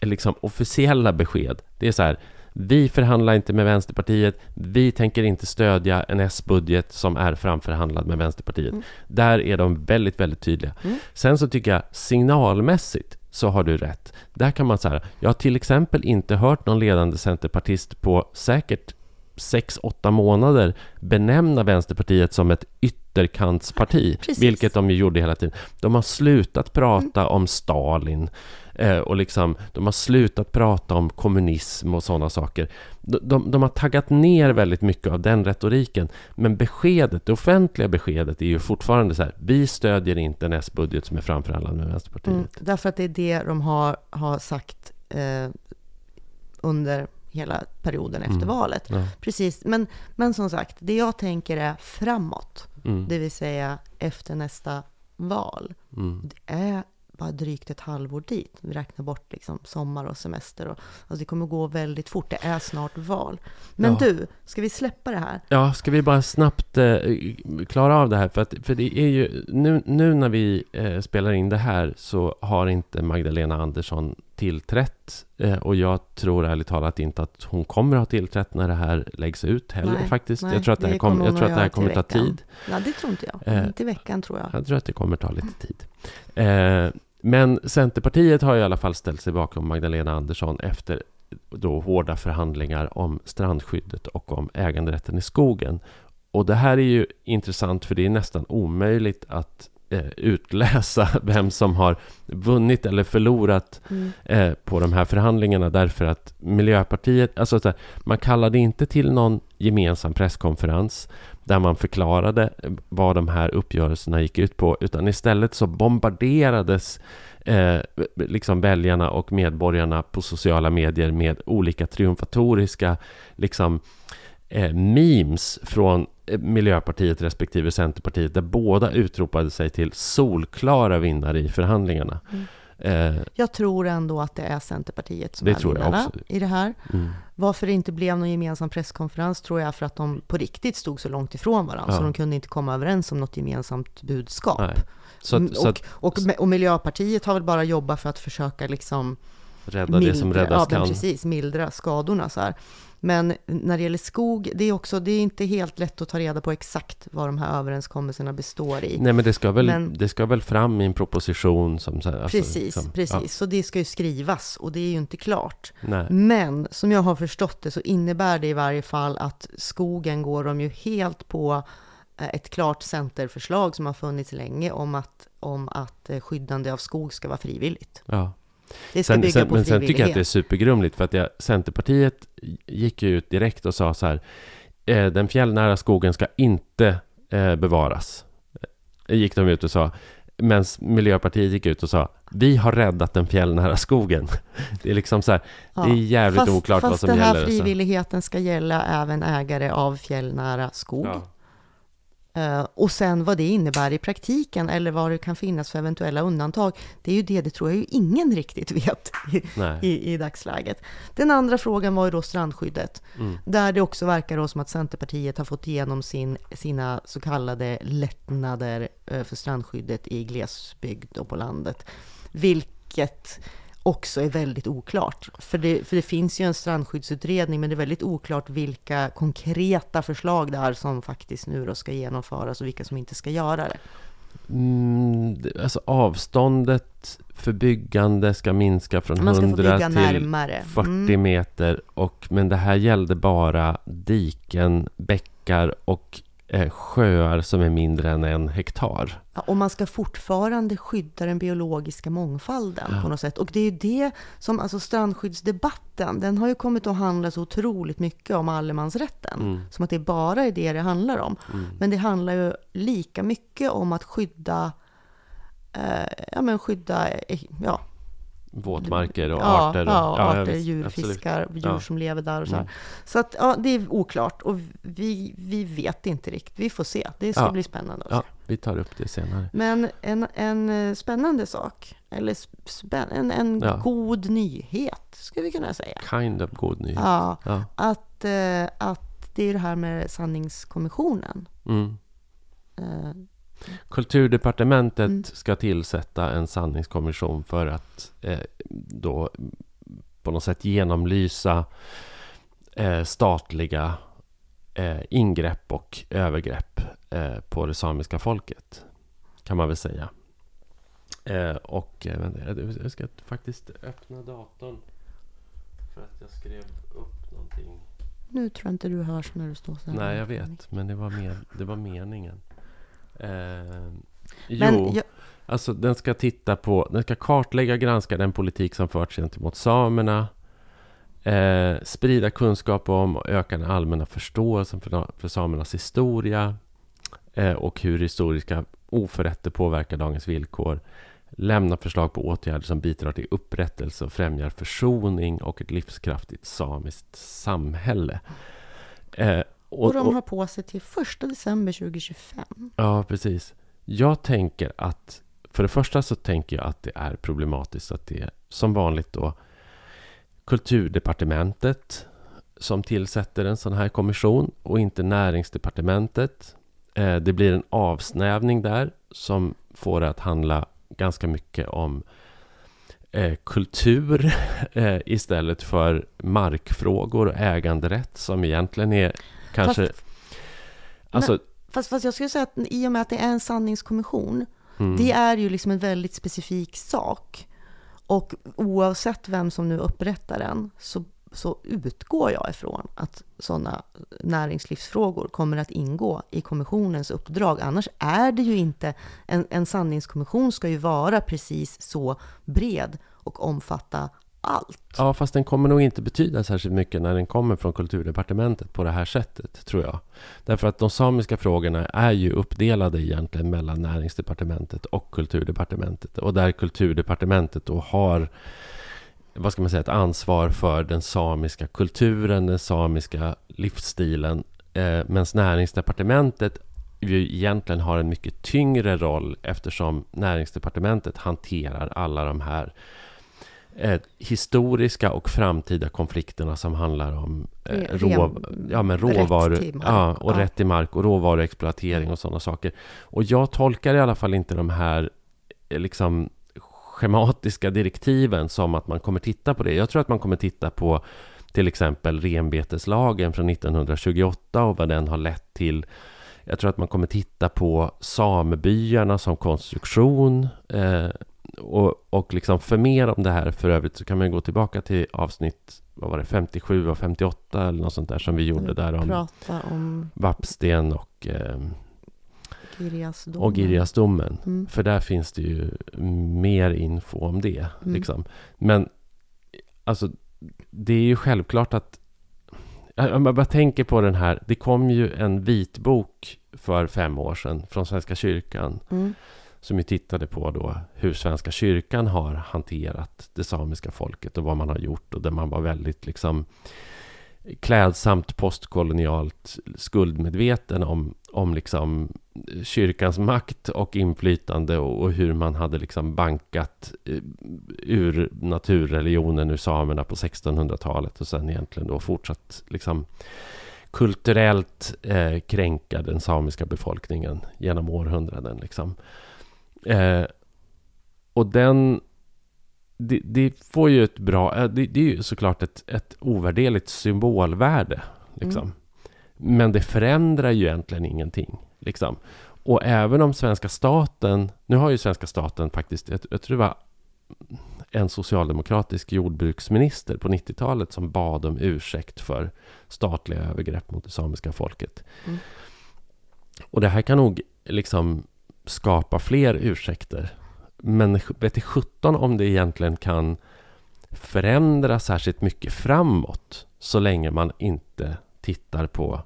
liksom, officiella besked. Det är så här, vi förhandlar inte med Vänsterpartiet, vi tänker inte stödja en S-budget som är framförhandlad med Vänsterpartiet. Mm. Där är de väldigt, väldigt tydliga. Mm. Sen så tycker jag signalmässigt så har du rätt. Där kan man säga, jag har till exempel inte hört någon ledande centerpartist på säkert 6-8 månader benämna Vänsterpartiet som ett ytterkantsparti, Precis. vilket de ju gjorde hela tiden. De har slutat prata om Stalin eh, och liksom, de har slutat prata om kommunism och sådana saker. De, de, de har taggat ner väldigt mycket av den retoriken, men beskedet, det offentliga beskedet är ju fortfarande så här, vi stödjer inte en S-budget som är framförhandlad med Vänsterpartiet. Mm, därför att det är det de har, har sagt eh, under hela perioden efter Mm. valet. Ja. Precis, men, men som sagt, det jag tänker är framåt, Mm. det vill säga efter nästa val. Mm. Det är bara drygt ett halvår dit. Vi räknar bort liksom sommar och semester. Och, alltså det kommer gå väldigt fort. Det är snart val. Men Ja. du, ska vi släppa det här? Ja, ska vi bara snabbt eh, klara av det här? För, att, för det är ju, nu, nu när vi eh, spelar in det här så har inte Magdalena Andersson tillträtt. Eh, och jag tror ärligt talat inte att hon kommer ha tillträtt när det här läggs ut heller Nej, faktiskt. nej, jag tror att det här, kom, kommer jag tror att att det här kommer ta tid. Ja, det tror inte jag. Eh. Inte i veckan tror jag. Jag tror att det kommer ta lite tid. Men Centerpartiet har i alla fall ställt sig bakom Magdalena Andersson efter då hårda förhandlingar om strandskyddet och om äganderätten i skogen. Och det här är ju intressant för det är nästan omöjligt att eh, utläsa vem som har vunnit eller förlorat Mm. eh, på de här förhandlingarna därför att Miljöpartiet, alltså så här, man kallade inte till någon gemensam presskonferens där man förklarade vad de här uppgörelserna gick ut på, utan istället så bombarderades eh, liksom väljarna och medborgarna på sociala medier med olika triumfatoriska liksom, eh, memes från eh, Miljöpartiet respektive Centerpartiet där båda utropade sig till solklara vinnare i förhandlingarna. Mm. Eh, Jag tror ändå att det är Centerpartiet som Det är tror jag också. i det här. mm. Varför det inte blev någon gemensam presskonferens tror jag för att de på riktigt stod så långt ifrån varandra Ja. så de kunde inte komma överens om något gemensamt budskap. Så Mm, att, så att och, och, och Miljöpartiet har väl bara jobbat för att försöka liksom rädda det som räddas ja, kan. precis, mildra skadorna så här. Men när det gäller skog, det är också, det är inte helt lätt att ta reda på exakt vad de här överenskommelserna består i. Nej, men det ska väl, Men- det ska väl fram i en proposition som... Alltså, precis, liksom, precis. Så det ska ju skrivas och det är ju inte klart. Ja, nej. Men som jag har förstått det så innebär det i varje fall att skogen går de ju helt på eh, ett klart centerförslag som har funnits länge om att, om att eh, skyddande av skog ska vara frivilligt. Ja. Det ska Sen, bygga sen, på men sen tycker jag att det är supergrumligt för att jag, Centerpartiet gick ju ut direkt och sa så här eh, den fjällnära skogen ska inte eh, bevaras. Eh, gick de ut och sa. Men Miljöpartiet gick ut och sa vi har räddat den fjällnära skogen. Det är liksom så här, Ja, det är jävligt fast, oklart fast vad som den här gäller. frivilligheten ska gälla även ägare av fjällnära skog. Ja. Eh, och sen vad det innebär i praktiken eller vad det kan finnas för eventuella undantag, det är ju det, det tror jag ju ingen riktigt vet i, i, i dagsläget. Den andra frågan var ju då strandskyddet, Mm. där det också verkar då som att Centerpartiet har fått igenom sin, sina så kallade lättnader eh, för strandskyddet i glesbygd och på landet, vilket också är väldigt oklart. För det, för det finns ju en strandskyddsutredning, men det är väldigt oklart vilka konkreta förslag det är som faktiskt nu då ska genomföras och vilka som inte ska göra det. Mm, alltså avståndet för byggande ska minska från ska 100 till närmare. 40 mm. meter. Och, men det här gällde bara diken, bäckar och sjöar som är mindre än en hektar. Ja, och man ska fortfarande skydda den biologiska mångfalden ja. på något sätt. Och det är ju det som, alltså strandskyddsdebatten, den har ju kommit att handla så otroligt mycket om allemansrätten. Mm. Som att det bara är det det handlar om. Mm. Men det handlar ju lika mycket om att skydda, eh, ja men skydda, eh, ja, våtmarker och ja, arter. Och, ja, ja, arter, djur, absolut. fiskar, djur ja. som lever där och så mm. Så att, ja, det är oklart och vi, vi vet inte riktigt. Vi får se. Det ska bli spännande att se. vi tar upp det senare. Men en, en eh, spännande sak, eller spänn, en, en god nyhet, skulle vi kunna säga. Kind of god nyhet. Ja, Att, eh, att det är det här med sanningskommissionen. Mm. Kulturdepartementet mm. ska tillsätta en sanningskommission för att eh, då på något sätt genomlysa eh, statliga eh, ingrepp och övergrepp eh, på det samiska folket. Kan man väl säga. Eh, och eh, jag ska faktiskt öppna datorn för att jag skrev upp någonting. Nu tror jag inte du hörs när du står så här. Nej, jag vet. Men det var, med, det var meningen. Eh, jo, jag... alltså den ska titta på, den ska kartlägga och granska den politik som förts gentemot samerna. Eh, sprida kunskap om och öka den allmänna förståelsen för, för samernas historia. Eh, och hur historiska oförrätter påverkar dagens villkor. Lämna förslag på åtgärder som bidrar till upprättelse och främjar försoning och ett livskraftigt samiskt samhälle. Och, och de har på sig till 1 december 2025. Ja, precis. Jag tänker att, för det första så tänker jag att det är problematiskt att det är som vanligt då Kulturdepartementet som tillsätter en sån här kommission och inte Näringsdepartementet. Eh, det blir en avsnävning där som får det att handla ganska mycket om eh, kultur eh, istället för markfrågor och äganderätt som egentligen är kanske... Fast, alltså, men, fast, fast jag skulle säga att i och med att det är en sanningskommission, mm. det är ju liksom en väldigt specifik sak. Och oavsett vem som nu upprättar den, så, så utgår jag ifrån att sådana näringslivsfrågor kommer att ingå i kommissionens uppdrag. Annars är det ju inte, en, en sanningskommission ska ju vara precis så bred och omfatta allt. Ja, fast den kommer nog inte betyda särskilt mycket när den kommer från kulturdepartementet på det här sättet, tror jag. Därför att de samiska frågorna är ju uppdelade egentligen mellan näringsdepartementet och kulturdepartementet. Och där kulturdepartementet då har vad ska man säga, ett ansvar för den samiska kulturen, den samiska livsstilen. Eh, Medan näringsdepartementet ju egentligen har en mycket tyngre roll eftersom näringsdepartementet hanterar alla de här eh, historiska och framtida konflikterna som handlar om eh, rå, ja, men råvaror ja, och ja. rätt till mark och råvaruexploatering och sådana saker. Och jag tolkar i alla fall inte de här eh, liksom schematiska direktiven som att man kommer titta på det. Jag tror att man kommer titta på till exempel renbeteslagen från 1928 och vad den har lett till. Jag tror att man kommer titta på samebyarna som konstruktion. Eh, och, och liksom för mer om det här för övrigt så kan man gå tillbaka till avsnitt vad var det, 57 och 58 eller något sånt där som vi gjorde där om, om... Vapsten och eh, Girjasdomen. Och Girjasdomen. Mm. För där finns det ju mer info om det. Mm. Liksom. Men alltså, det är ju självklart att jag bara tänker på den här, det kom ju en vitbok för fem år sedan från Svenska kyrkan. Mm som ju tittade på då hur Svenska kyrkan har hanterat det samiska folket och vad man har gjort och där man var väldigt liksom klädsamt postkolonialt skuldmedveten om, om liksom kyrkans makt och inflytande och, och hur man hade liksom bankat eh, ur naturreligionen ur samerna på 1600-talet och sen egentligen då fortsatt liksom kulturellt eh, kränka den samiska befolkningen genom århundraden. Liksom. Eh, och den det, det, får ju ett bra... Det, det, är ju såklart ett, ett ovärderligt symbolvärde. Liksom. Mm. Men det förändrar ju egentligen ingenting. Liksom. Och även om svenska staten... Nu har ju svenska staten faktiskt... Jag, jag tror det var en socialdemokratisk jordbruksminister på 90-talet som bad om ursäkt för statliga övergrepp mot det samiska folket. Mm. Och det här kan nog liksom skapa fler ursäkter. Men vet 17 om det egentligen kan förändra särskilt mycket framåt så länge man inte tittar på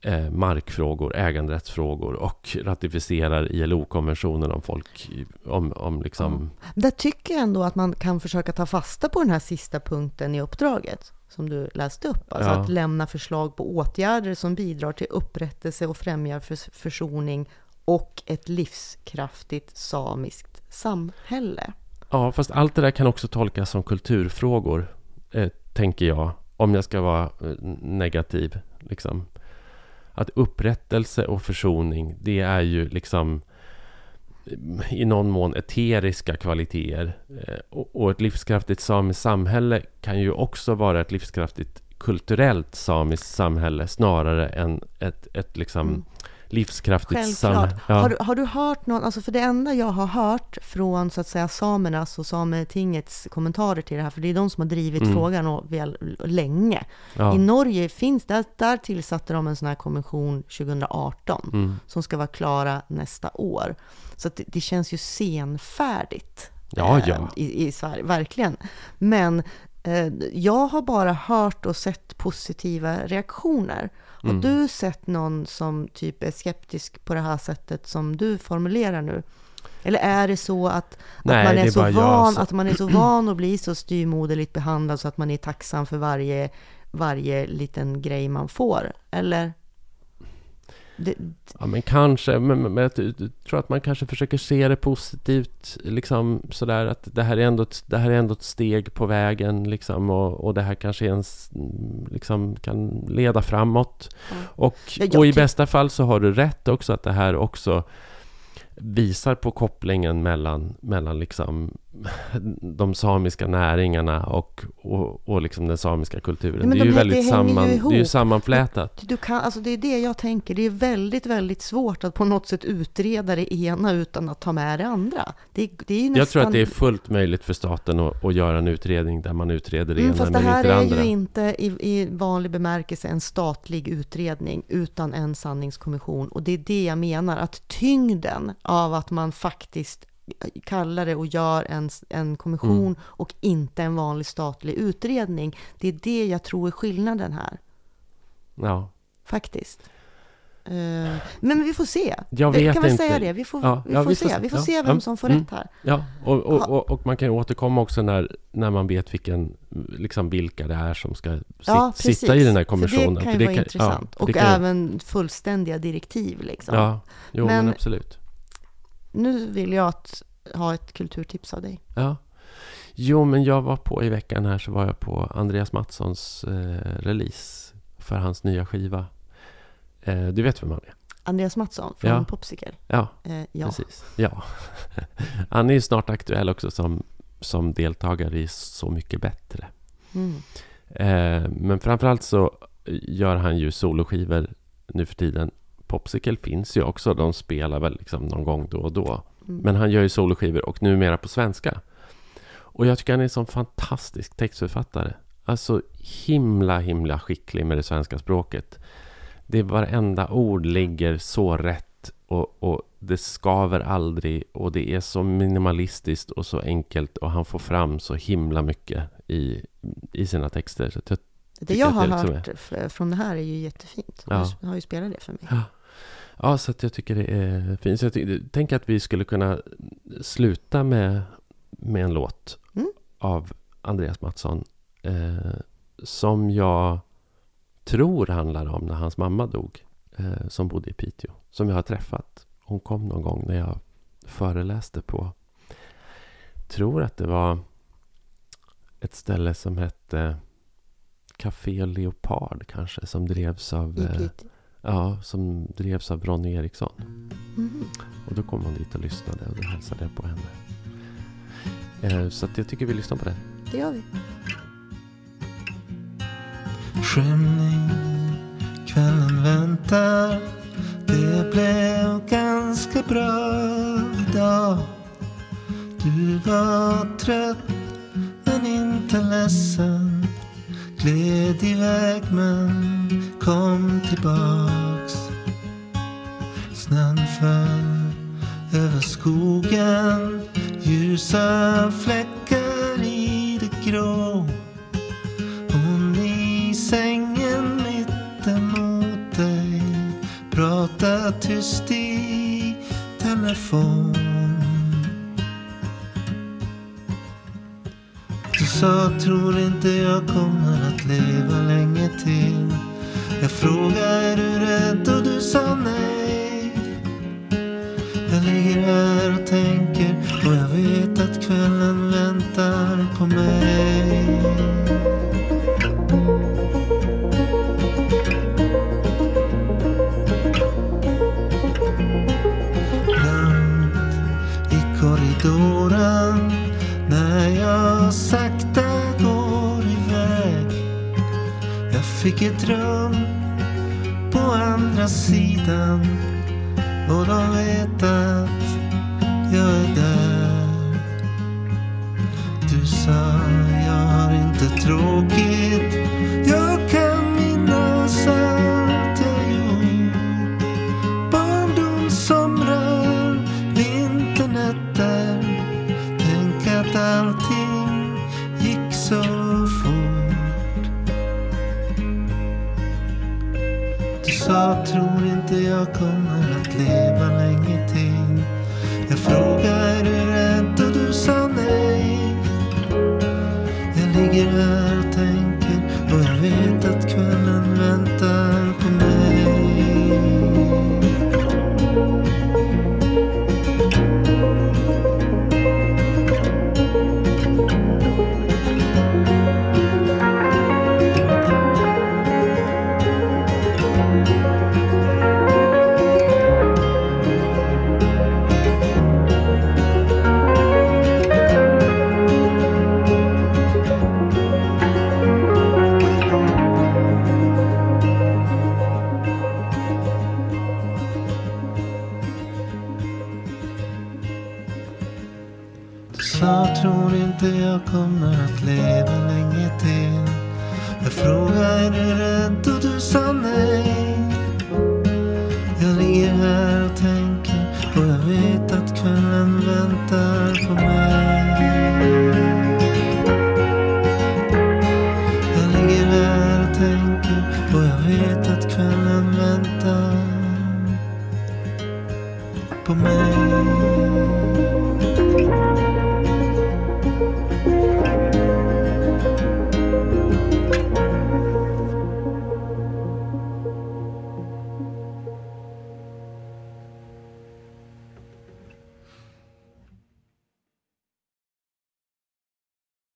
eh, markfrågor, äganderättsfrågor och ratificerar ILO-konventionen om folk, om, om liksom... Ja. Där tycker jag ändå att man kan försöka ta fasta på den här sista punkten i uppdraget som du läste upp. Alltså ja. att lämna förslag på åtgärder som bidrar till upprättelse och främjar försoning och ett livskraftigt samiskt samhälle. Ja, fast allt det där kan också tolkas som kulturfrågor, eh, tänker jag, om jag ska vara eh, negativ. Liksom. Att upprättelse och försoning, det är ju liksom i någon mån eteriska kvaliteter. Eh, och ett livskraftigt samiskt samhälle kan ju också vara ett livskraftigt kulturellt samiskt samhälle snarare än ett, ett liksom livskraftigt samhälle. Ja. Har, har, du hört någon, alltså för det enda jag har hört från så att säga samernas och Sametingets kommentarer till det här, för det är de som har drivit mm. frågan och väl, länge. Ja. I Norge finns, där, där tillsatte de en sån här konvention 2018 mm. som ska vara klara nästa år. Så det, det, känns ju senfärdigt. Ja, ja. Eh, I, I Sverige, verkligen. Men eh, jag har bara hört och sett positiva reaktioner. Har mm. du sett någon som typ är skeptisk på det här sättet som du formulerar nu? Eller är det så att, Nej, att, man, är så van, att man är så van att bli så styrmoderligt behandlad så att man är tacksam för varje, varje liten grej man får? Eller? Det, ja, men kanske. Men, men, jag tror att man kanske försöker se det positivt. Liksom sådär att det här är ändå ett, det här är ändå ett steg på vägen. Liksom, och, och det här kanske ens, liksom, kan leda framåt. Mm. Och, och i bästa fall så har du rätt också att det här också visar på kopplingen mellan, mellan liksom de samiska näringarna och, och, och liksom den samiska kulturen. Ja, det är de, ju väldigt det samman, ju det är ju sammanflätat. Du kan, alltså det är det jag tänker. Det är väldigt, väldigt svårt att på något sätt utreda det ena utan att ta med det andra. Det, det är nästan... Jag tror att det är fullt möjligt för staten att, att göra en utredning där man utreder det mm, ena men inte det andra. Fast det här är ju inte i, i vanlig bemärkelse en statlig utredning utan en sanningskommission. Och det är det jag menar, att tyngden av att man faktiskt kallar det och gör en, en kommission mm. och inte en vanlig statlig utredning. Det är det jag tror är skillnaden här. Ja. Faktiskt. Uh, men vi får se. Jag vet kan vi säga det? Vi får, ja, vi, ja, får vi får se. Vi får ja, se vem som får mm, rätt här. Ja, och, och, och, och, man kan återkomma också när, när man vet vilken, liksom vilka det är som ska sit, sitta i den här kommissionen. För det kan ju för vara kan, intressant. och även fullständiga direktiv. Liksom. Ja, jo, men, men absolut nu vill jag att, ha ett kulturtips av dig. Ja. Jo, men jag var på i veckan här så var jag på Andreas Mattssons eh, release för hans nya skiva. Eh, du vet vem han är? Andreas Mattsson från ja. Popsicle? Ja, eh, ja, precis. Ja. han är ju snart aktuell också som, som deltagare i Så mycket bättre. Mm. Eh, men framförallt så gör han ju soloskivor nu för tiden Popsicle finns ju också. De spelar väl liksom någon gång då och då. Mm. Men han gör ju soloskivor och numera på svenska. Och jag tycker han är en sån fantastisk textförfattare. Alltså himla, himla skicklig med det svenska språket. Det varenda ord ligger så rätt och, och det skaver aldrig och det är så minimalistiskt och så enkelt och han får fram så himla mycket i, i sina texter. Så jag det jag har liksom hört är... från det här är ju jättefint. Ja. Du har ju spelat det för mig. Ja. Ja, så att jag tycker det är fint. Så jag tänker att vi skulle kunna sluta med, med en låt mm. av Andreas Mattsson. Eh, som jag tror handlar om när hans mamma dog. Eh, som bodde i Piteå. Som jag har träffat. Hon kom någon gång när jag föreläste på... tror att det var ett ställe som hette Café Leopard kanske. Som drevs av... Eh, Ja, som drevs av Ronny Eriksson. Mm. Och då kom hon dit och lyssnade och då hälsade jag på henne. Eh, så att jag tycker vi lyssnar på det. Det gör vi. Skymning, kvällen väntar. Det blev ganska bra idag. Du var trött men inte ledsen. Gled iväg men kom tillbaks. Snön föll över skogen. Ljusa fläckar i det grå. Hon i sängen mittemot dig pratar tyst i telefon. Sa tror inte jag kommer att leva länge till. Jag frågade är du rädd och du sa nej. Jag ligger här och tänker och jag vet att kvällen väntar på mig. Vilket ett rum på andra sidan. Och de vet att